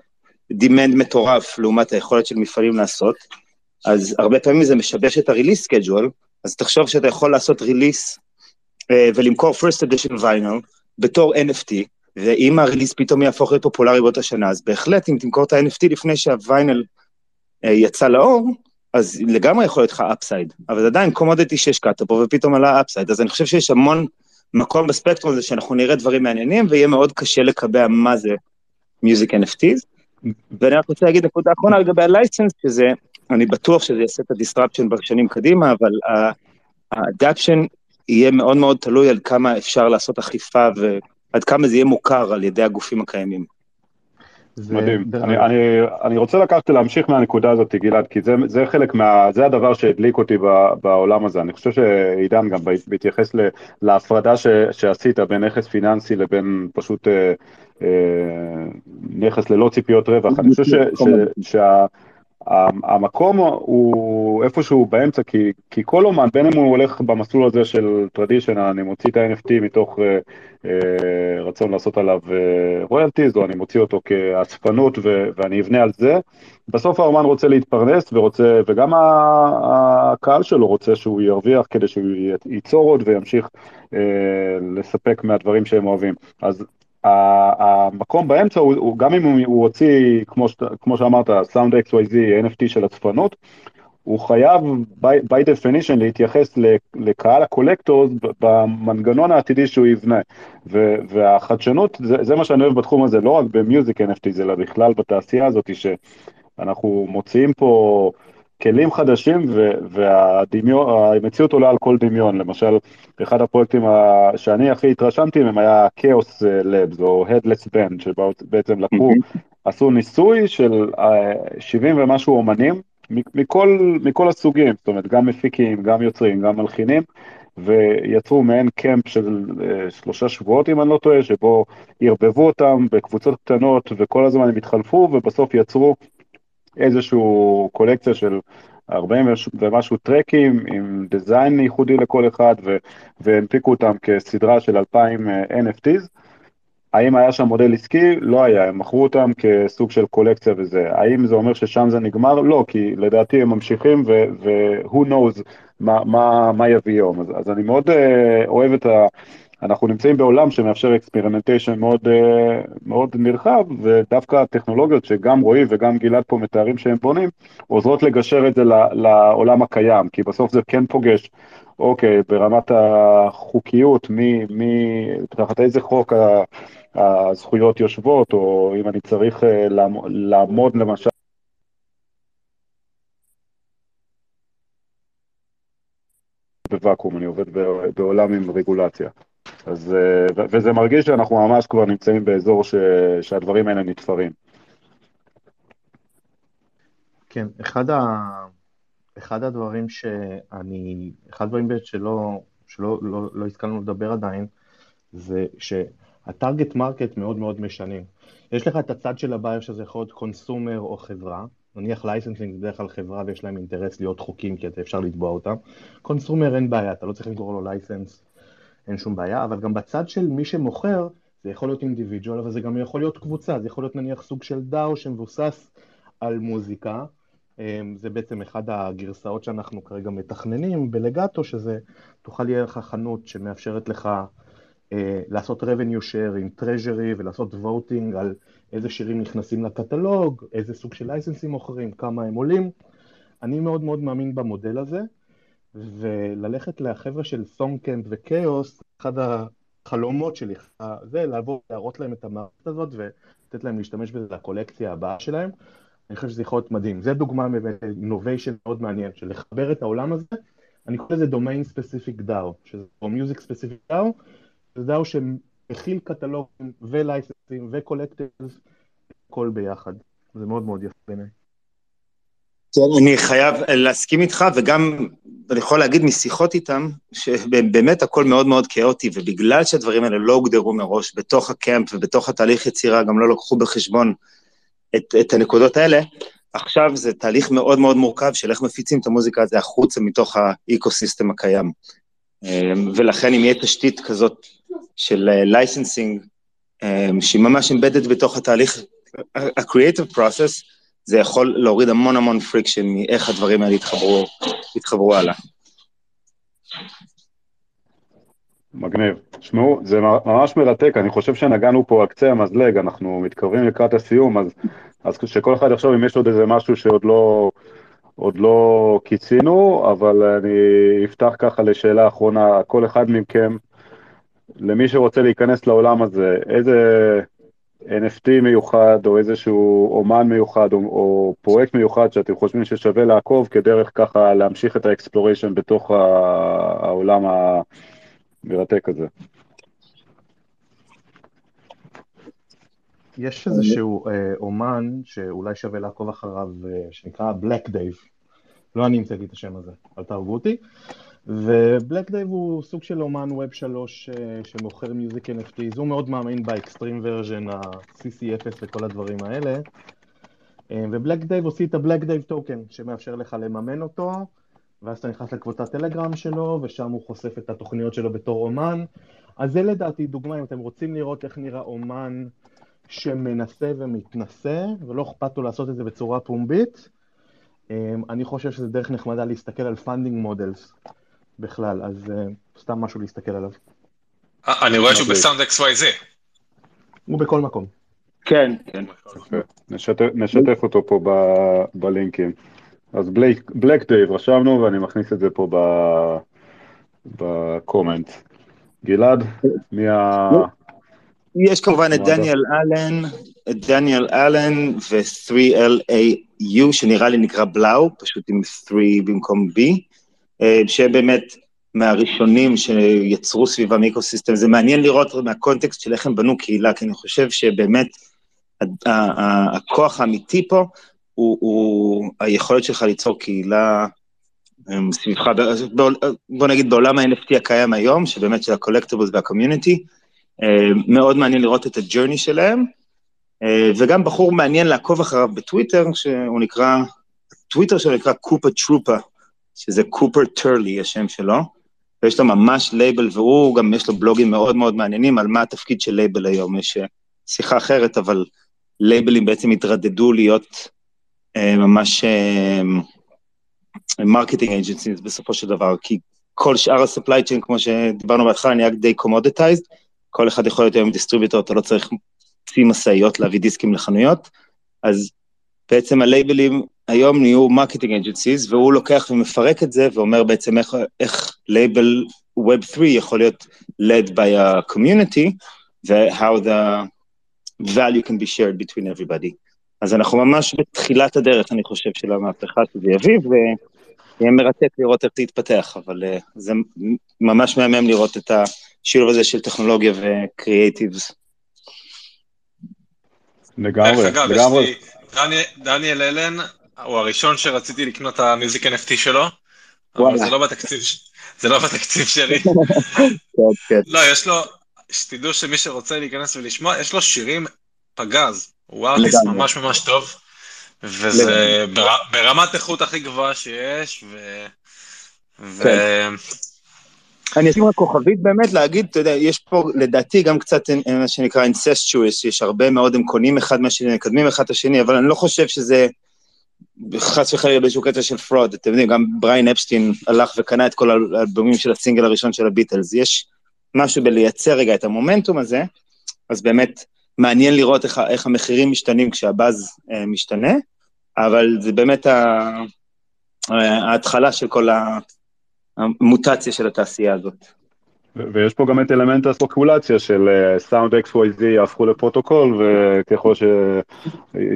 demand מטורף לעומת היכולת של מפעלים לעשות, אז הרבה פעמים זה משבש את ה release schedule, אז תחשוב שאתה יכול לעשות release אה, ולמכור first edition vinyl בתור NFT, ואם ה release פתאום יהפוך להיות פופולרי באותה שנה, אז בהחלט אם תמכור את ה-NFT לפני שהוויינל אה, יצא לאור, אז לגמרי יכול להיות לך upside, אבל זה עדיין commodity שהשקעת בו ופתאום עלה upside, אז אני חושב שיש המון מקום בספקטרום הזה שאנחנו נראה דברים מעניינים, ויהיה מאוד קשה לקבע מה זה music NFTs. ואני רק רוצה להגיד נקודה אחרונה לגבי ה license, שזה, אני בטוח שזה יעשה את ה disruption בשנים קדימה, אבל האדפשן יהיה מאוד מאוד תלוי על כמה אפשר לעשות אכיפה ועד כמה זה יהיה מוכר על ידי הגופים הקיימים. מדהים. אני, אני, אני רוצה לקחת להמשיך מהנקודה הזאת, גלעד, כי זה, זה חלק מה... זה הדבר שהדליק אותי ב, בעולם הזה. אני חושב שעידן גם בהתייחס להפרדה ש, שעשית בין נכס פיננסי לבין פשוט אה, אה, נכס ללא ציפיות רווח. אני חושב ש, ש, שה... המקום הוא איפשהו באמצע, כי, כי כל אומן, בין אם הוא הולך במסלול הזה של טרדישן, אני מוציא את ה-NFT מתוך אה, אה, רצון לעשות עליו רויאלטיז, אה, או אני מוציא אותו כאספנות ו, ואני אבנה על זה, בסוף האומן רוצה להתפרנס ורוצה, וגם הקהל שלו רוצה שהוא ירוויח כדי שהוא ייצור עוד וימשיך אה, לספק מהדברים שהם אוהבים. אז המקום באמצע הוא, הוא גם אם הוא הוציא, כמו, כמו שאמרת, Sound XYZ, NFT של הצפנות, הוא חייב by, by definition להתייחס לקהל ה collectors במנגנון העתידי שהוא יבנה. ו, והחדשנות, זה, זה מה שאני אוהב בתחום הזה, לא רק ב music NFTs, אלא בכלל בתעשייה הזאת, שאנחנו מוציאים פה כלים חדשים והמציאות עולה על כל דמיון. למשל, אחד הפרויקטים שאני הכי התרשמתי מהם היה Chaos Labs או Headless Band, שבעצם לקחו, עשו ניסוי של 70 אה, ומשהו אומנים, מכל, מכל הסוגים, זאת אומרת, גם מפיקים, גם יוצרים, גם מלחינים, ויצרו מעין קמפ של אה, שלושה שבועות, אם אני לא טועה, שבו ערבבו אותם בקבוצות קטנות, וכל הזמן הם התחלפו, ובסוף יצרו איזשהו קולקציה של 40 ומשהו טרקים עם דיזיין ייחודי לכל אחד, והנפיקו אותם כסדרה של 2,000 אה, NFTs. האם היה שם מודל עסקי? לא היה, הם מכרו אותם כסוג של קולקציה וזה. האם זה אומר ששם זה נגמר? לא, כי לדעתי הם ממשיכים ו-who knows מה, מה, מה יביא יום. אז, אז אני מאוד uh, אוהב את ה... אנחנו נמצאים בעולם שמאפשר experimentation מאוד, uh, מאוד נרחב, ודווקא הטכנולוגיות שגם רועי וגם גלעד פה מתארים שהם בונים, עוזרות לגשר את זה לעולם הקיים, כי בסוף זה כן פוגש אוקיי, ברמת החוקיות, מי, מי, תחת איזה חוק הזכויות יושבות, או אם אני צריך אה, לעמוד למשל בוואקום, אני עובד בעולם עם רגולציה. אז, אה, וזה מרגיש שאנחנו ממש כבר נמצאים באזור ש, שהדברים האלה נתפרים. כן, אחד, ה... אחד הדברים שאני, אחד הדברים שלא, שלא לא, לא הסכמנו לדבר עדיין, זה שה target market מאוד מאוד משנים. יש לך את הצד של הבעיה שזה יכול להיות consumer או חברה, נניח licensing זה בדרך כלל חברה ויש להם אינטרס להיות חוקים כי אפשר לתבוע אותם. consumer אין בעיה, אתה לא צריך לקרוא לו license, אין שום בעיה, אבל גם בצד של מי שמוכר, זה יכול להיות individual, אבל זה גם יכול להיות קבוצה, זה יכול להיות נניח סוג של DAO שמבוסס על מוזיקה, אמ, זה בעצם אחד הגרסאות שאנחנו כרגע מתכננים ב Legato, שזה תוכל יהיה לך חנות שמאפשרת לך אה, לעשות revenue share עם treasury ולעשות voting על איזה שירים נכנסים לקטלוג, איזה סוג של לייסנסים מוכרים, כמה הם עולים. אני מאוד מאוד מאמין במודל הזה, וללכת לחבר'ה של Songcamp ו Chaos, אחד החלומות שלי זה לעבור, להראות להם את המערכת הזאת ולתת להם להשתמש בזה לקולקציה הבאה שלהם. אני חושב שזה יכול להיות מדהים. זה דוגמה באמת innovation מאוד מעניין, של לחבר את העולם הזה, אני קורא לזה דומיין ספציפיק דאו, שזה או מיוזיק ספציפיק דאו, זה דאו שמכיל קטלוגים ולייסנסים וקולקטיבס, הכל ביחד. זה מאוד מאוד יפה בעיניי. כן, אני חייב להסכים איתך, וגם אני יכול להגיד משיחות איתם, שבאמת הכל מאוד מאוד כאוטי, ובגלל שהדברים האלה לא הוגדרו מראש בתוך הקמפ ובתוך התהליך יצירה, גם לא לקחו בחשבון את, את הנקודות האלה, עכשיו זה תהליך מאוד מאוד מורכב של איך מפיצים את המוזיקה הזו החוצה מתוך ה eco-system הקיים. אמ, ולכן אם יהיה תשתית כזאת של licensing, אה, אמ, שהיא ממש embedded בתוך התהליך, ה-creative process, זה יכול להוריד המון המון friction מאיך הדברים האלה יתחברו, יתחברו הלאה. מגניב. תשמעו, זה ממש מרתק, אני חושב שנגענו פה על קצה המזלג, אנחנו מתקרבים לקראת הסיום, אז, אז שכל אחד יחשוב אם יש עוד איזה משהו שעוד לא, עוד לא כיסינו, אבל אני אפתח ככה לשאלה אחרונה, כל אחד מכם, למי שרוצה להיכנס לעולם הזה, איזה NFT מיוחד, או איזשהו אומן מיוחד, או, או פרויקט מיוחד שאתם חושבים ששווה לעקוב, כדרך ככה להמשיך את ה exploration בתוך העולם ה... מרתק הזה. יש איזשהו אה, אומן שאולי שווה לעקוב אחריו, אה, שנקרא Black Dave. לא אני המצאתי את השם הזה, אל תהרגו אותי. ו Black Dave הוא סוג של אומן web שלוש אה, שמוכר music NFTs, הוא מאוד מאמין ב extreme version, ה-CC0 וכל הדברים האלה. אה, ו Black Dave הוציא את ה Black Dave token, שמאפשר לך לממן אותו. ואז אתה נכנס לקבוצת טלגרם שלו, ושם הוא חושף את התוכניות שלו בתור אומן. אז זה לדעתי דוגמה, אם אתם רוצים לראות איך נראה אומן שמנסה ומתנסה, ולא אכפת לו לעשות את זה בצורה פומבית, אמ, אני חושב שזה דרך נחמדה להסתכל על funding models בכלל, אז אה, סתם משהו להסתכל עליו. אה, אני רואה שהוא ב Sound XYZ. הוא בכל מקום. כן, כן. נשתף אותו פה בלינקים. אז Black Dave רשמנו ואני מכניס את זה פה בקומנט. גלעד, מי ה... יש כמובן את Daniel Allan, את Daniel Allan ו-3LAU, שנראה לי נקרא Blau, פשוט עם 3 במקום B, שבאמת מהראשונים שיצרו סביבם eco-system. זה מעניין לראות מה context של איך הם בנו קהילה, כי אני חושב שבאמת הכוח האמיתי פה הוא, הוא היכולת שלך ליצור קהילה אמ, סביבך, בוא נגיד בעולם ה-NFT הקיים היום, שבאמת של ה-collectibles וה-community, אמ, מאוד מעניין לראות את ה journey שלהם, אמ, וגם בחור מעניין לעקוב אחריו בטוויטר, שהוא נקרא, טוויטר שלו נקרא Coopahtroopa, שזה Cooper Turley השם שלו, ויש לו ממש לייבל, והוא גם יש לו בלוגים מאוד מאוד מעניינים על מה התפקיד של לייבל היום, יש אה, שיחה אחרת, אבל לייבלים בעצם התדרדרו להיות אה, ממש marketing אה, agencies בסופו של דבר, כי כל שאר ה-supply chain, כמו שדיברנו בהתחלה, נהיה די commoditized, כל אחד יכול להיות היום distributor, אתה לא צריך צי משאיות להביא דיסקים לחנויות, אז בעצם הלייבלים היום נהיו marketing agencies, והוא לוקח ומפרק את זה ואומר בעצם איך, איך לייבל Web 3 יכול להיות led by a community, ו-how the value can be shared between everybody. אז אנחנו ממש בתחילת הדרך, אני חושב, של המהפכה שזה יביא, ויהיה מרתק לראות איך זה יתפתח, אבל uh, זה ממש מהמם לראות את השילוב הזה של טכנולוגיה וקריאייטיבס. לגמרי, לגמרי. דניאל אלן הוא הראשון שרציתי לקנות את המיוזיק NFT שלו, אבל זה לא בתקציב, זה לא בתקציב שלי. כן, כן. לא, יש לו, שתדעו שמי שרוצה להיכנס ולשמוע, יש לו שירים פגז, הוא artist ממש ממש טוב, וזה ברמת איכות הכי גבוהה שיש, ו... אני אשים רק כוכבית באמת להגיד, אתה יודע, יש פה לדעתי גם קצת מה שנקרא incestuous, יש הרבה מאוד, הם קונים אחד מהשני, מקדמים אחד את השני, אבל אני לא חושב שזה חס וחלילה באיזשהו קטע של fraud, אתם יודעים, גם בריין אפשטיין הלך וקנה את כל האלבומים של הסינגל הראשון של הביטלס, יש משהו בלייצר רגע את המומנטום הזה, אז באמת מעניין לראות איך, איך המחירים משתנים כשהבאז אה, משתנה, אבל זה באמת ה, ההתחלה של כל המוטציה של התעשייה הזאת. ויש פה גם את אלמנט הספקולציה של Sound XYZ יהפכו לפרוטוקול, וככל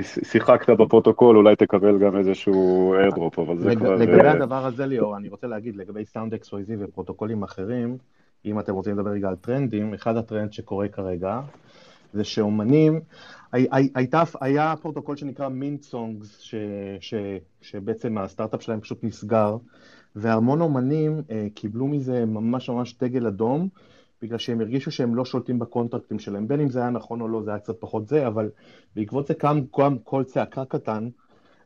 ששיחקת בפרוטוקול אולי תקבל גם איזשהו airdrop, אבל זה כבר... לגבי אה, הדבר הזה ליאור, אני רוצה להגיד לגבי Sound XYZ ופרוטוקולים אחרים, אם אתם רוצים לדבר רגע על טרנדים, אחד הטרנד שקורה כרגע, זה שאומנים, הייתה, היה פרוטוקול שנקרא Mint Songs, ש, ש, שבעצם הסטארט-אפ שלהם פשוט נסגר, והמון אומנים אה, קיבלו מזה ממש ממש דגל אדום, בגלל שהם הרגישו שהם לא שולטים בקונטרקטים שלהם, בין אם זה היה נכון או לא, זה היה קצת פחות זה, אבל בעקבות זה קם קם קול צעקה קטן,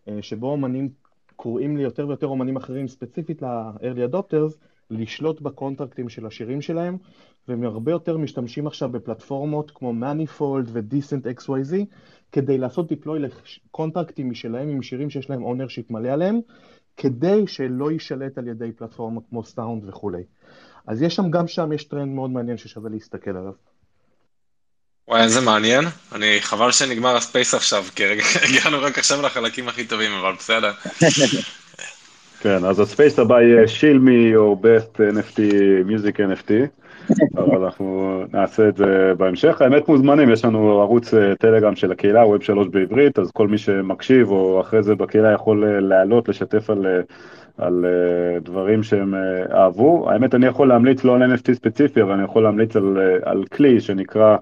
אה, שבו אומנים קוראים ליותר ויותר אומנים אחרים, ספציפית ל-early adopters, לשלוט בקונטרקטים של השירים שלהם, והם הרבה יותר משתמשים עכשיו בפלטפורמות כמו Manifold ו-Decent XYZ, כדי לעשות deploy לקונטרקטים משלהם עם שירים שיש להם ownership מלא עליהם, כדי שלא יישלט על ידי פלטפורמה כמו סאונד וכולי. אז יש שם, גם שם יש טרנד מאוד מעניין ששווה להסתכל עליו. וואי, איזה מעניין. אני, חבל שנגמר הספייס עכשיו, כי הגענו רק עכשיו לחלקים הכי טובים, אבל בסדר. כן, אז הספייס הבא יהיה שילמי או best NFT, music NFT, אבל אנחנו נעשה את זה בהמשך. האמת מוזמנים, יש לנו ערוץ אה, טלגרם של הקהילה, ווב שלוש בעברית, אז כל מי שמקשיב או אחרי זה בקהילה יכול אה, להעלות, לשתף על, אה, על דברים שהם אהבו. האמת, אני יכול להמליץ לא על NFT ספציפי, אבל אני יכול להמליץ על, על כלי שנקרא...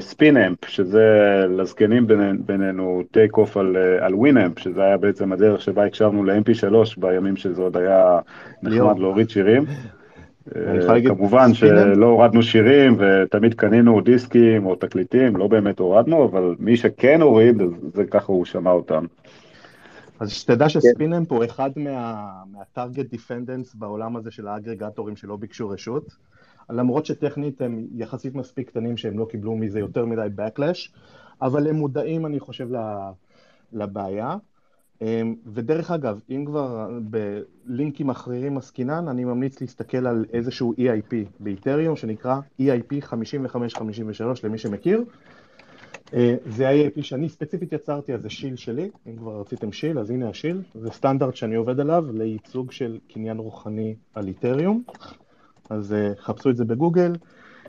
Spinamp, שזה לזקנים בינינו take off על, על Winamp, שזה היה בעצם הדרך שבה הקשבנו ל-MP3 בימים שזה עוד היה נחמד להוריד שירים. אה, כמובן שלא הורדנו שירים ותמיד קנינו דיסקים או תקליטים, לא באמת הורדנו, אבל מי שכן הוריד, זה ככה הוא שמע אותם. אז שתדע ש Spinamp הוא אחד מה target defendants בעולם הזה של האגרגטורים שלא ביקשו רשות. למרות שטכנית הם יחסית מספיק קטנים שהם לא קיבלו מזה יותר מדי backlash, אבל הם מודעים, אני חושב, לבעיה. אמ, ודרך אגב, אם כבר בלינקים אחרים עסקינן, אני ממליץ להסתכל על איזשהו EIP באיתריום שנקרא EIP 5553 למי שמכיר. אה, זה ה-AIP שאני ספציפית יצרתי, אז זה שיל שלי, אם כבר רציתם שיל, אז הנה השיל, זה סטנדרט שאני עובד עליו לייצוג של קניין רוחני על איתריום, אז אה, חפשו את זה בגוגל,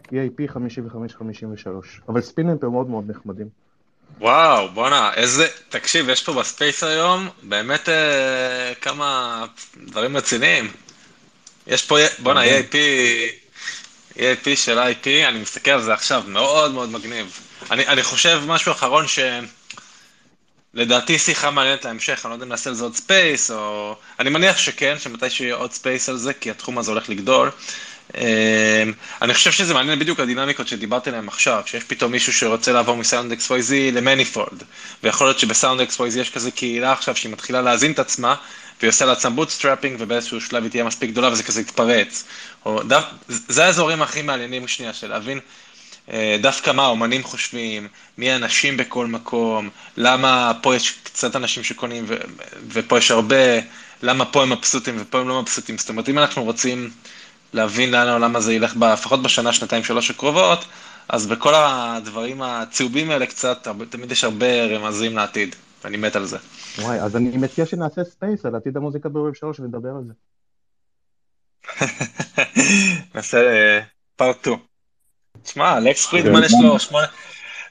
EIP 5553, אבל Spinamp הם מאוד מאוד נחמדים. וואו, בואנה, איזה, תקשיב, יש פה ב space היום באמת אה, כמה דברים רציניים. יש פה, בואנה, EIP, EIP של IP, אני מסתכל על זה עכשיו, מאוד מאוד מגניב. אני, אני חושב משהו אחרון ש... לדעתי שיחה מעניינת להמשך, אני לא יודע אם נעשה על זה עוד ספייס, או... אני מניח שכן, שמתי שיהיה עוד space על זה, כי התחום הזה הולך לגדול. אמ, אני חושב שזה מעניין בדיוק הדינמיקות שדיברתי עליהן עכשיו, שיש פתאום מישהו שרוצה לעבור מ Sound XYZ ל Manifold, ויכול להיות שב Sound XYZ יש כזה קהילה עכשיו שהיא מתחילה להזין את עצמה, והיא עושה לעצמה bootstrapping, ובאיזשהו שלב היא תהיה מספיק גדולה וזה כזה יתפרץ. או דו... זה האזורים הכי מעניינים שנייה, של להבין אה, דווקא מה האומנים חושבים, מי האנשים בכל מקום, למה פה יש קצת אנשים שקונים ו... ופה יש הרבה, למה פה הם מבסוטים ופה הם לא מבסוטים. זאת אומרת, אם אנחנו רוצים... להבין לאן העולם הזה ילך, לפחות בשנה, שנתיים, שלוש הקרובות, אז בכל הדברים הצהובים האלה קצת, תמיד יש הרבה רמזים לעתיד, ואני מת על זה. וואי, אז אני מציע שנעשה space על עתיד המוזיקה ב Web שלוש ונדבר על זה. נעשה part 2. תשמע, לקס פרידמן יש לו שמונה...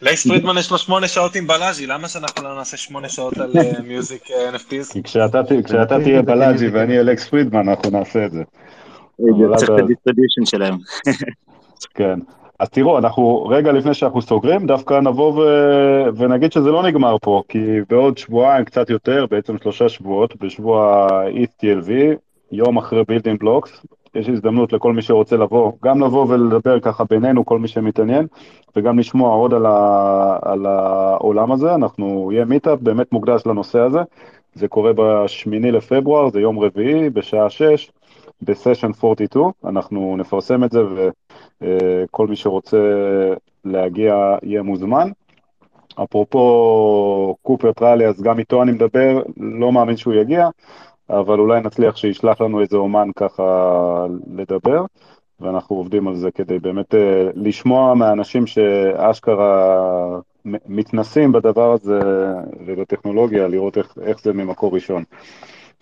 לקס פרידמן יש לו שמונה שעות עם בלאז'י, למה שאנחנו לא נעשה שמונה שעות על music אה, אה, NFTs? כי כשאתה תהיה בלאז'י ואני אהיה לקס פרידמן, אנחנו נעשה את זה. צריך את ה distribution שלהם. כן. אז תראו, אנחנו רגע לפני שאנחנו סוגרים, דווקא נבוא ו... ונגיד שזה לא נגמר פה, כי בעוד שבועיים, קצת יותר, בעצם שלושה שבועות, בשבוע ETLV, יום אחרי Building Blocks, יש הזדמנות לכל מי שרוצה לבוא, גם לבוא ולדבר ככה בינינו, כל מי שמתעניין, וגם לשמוע עוד על, ה... על העולם הזה, אנחנו, יהיה מיטאפ באמת מוקדש לנושא הזה, זה קורה בשמיני לפברואר, זה יום רביעי, בשעה שש. בסשן 42, אנחנו נפרסם את זה וכל מי שרוצה להגיע יהיה מוזמן. אפרופו קופר טראלי, אז גם איתו אני מדבר, לא מאמין שהוא יגיע, אבל אולי נצליח שישלח לנו איזה אומן ככה לדבר, ואנחנו עובדים על זה כדי באמת אה, לשמוע מאנשים שאשכרה מתנסים בדבר הזה ובטכנולוגיה, לראות איך, איך זה ממקור ראשון.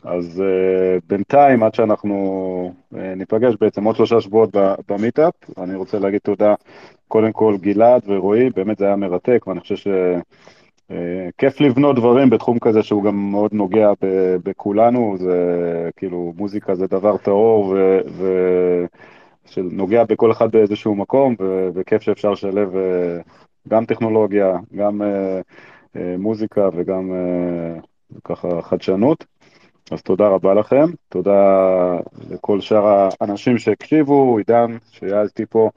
אז uh, בינתיים, עד שאנחנו uh, ניפגש בעצם עוד שלושה שבועות במיטאפ, אני רוצה להגיד תודה קודם כל גלעד ורועי, באמת זה היה מרתק, ואני חושב שכיף uh, לבנות דברים בתחום כזה שהוא גם מאוד נוגע ב- בכולנו, זה כאילו מוזיקה זה דבר טהור ו... ו- שנוגע בכל אחד באיזשהו מקום, ו- וכיף שאפשר לשלב גם טכנולוגיה, גם מוזיקה וגם ככה חדשנות. אז תודה רבה לכם, תודה לכל שאר האנשים שהקשיבו, עידן שהיה איתי פה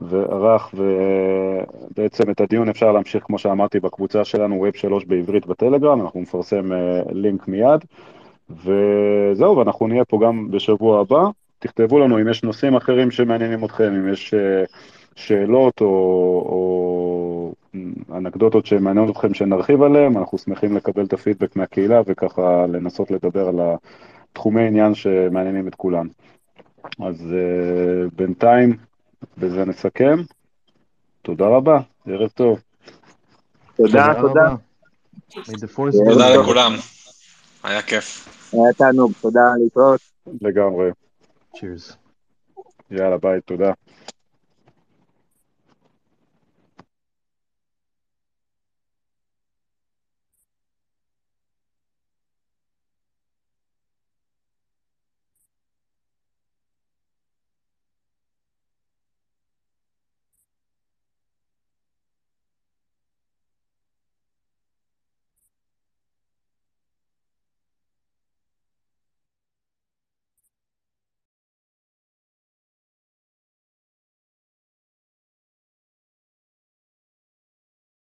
וערך, ובעצם את הדיון אפשר להמשיך, כמו שאמרתי, בקבוצה שלנו, ווב 3 בעברית בטלגרם, אנחנו נפרסם אה, לינק מיד, וזהו, ואנחנו נהיה פה גם בשבוע הבא. תכתבו לנו אם יש נושאים אחרים שמעניינים אתכם, אם יש אה, שאלות או, או אנקדוטות שמעניינות אתכם שנרחיב עליהן, אנחנו שמחים לקבל את הפידבק מהקהילה וככה לנסות לדבר על התחומי עניין שמעניינים את כולם. אז uh, בינתיים, בזה נסכם. תודה רבה, ערב טוב. תודה, תודה. תודה לכולם, היה כיף. היה תענוג, תודה, להתראות. לגמרי. צ'ירס. יאללה, ביי, תודה.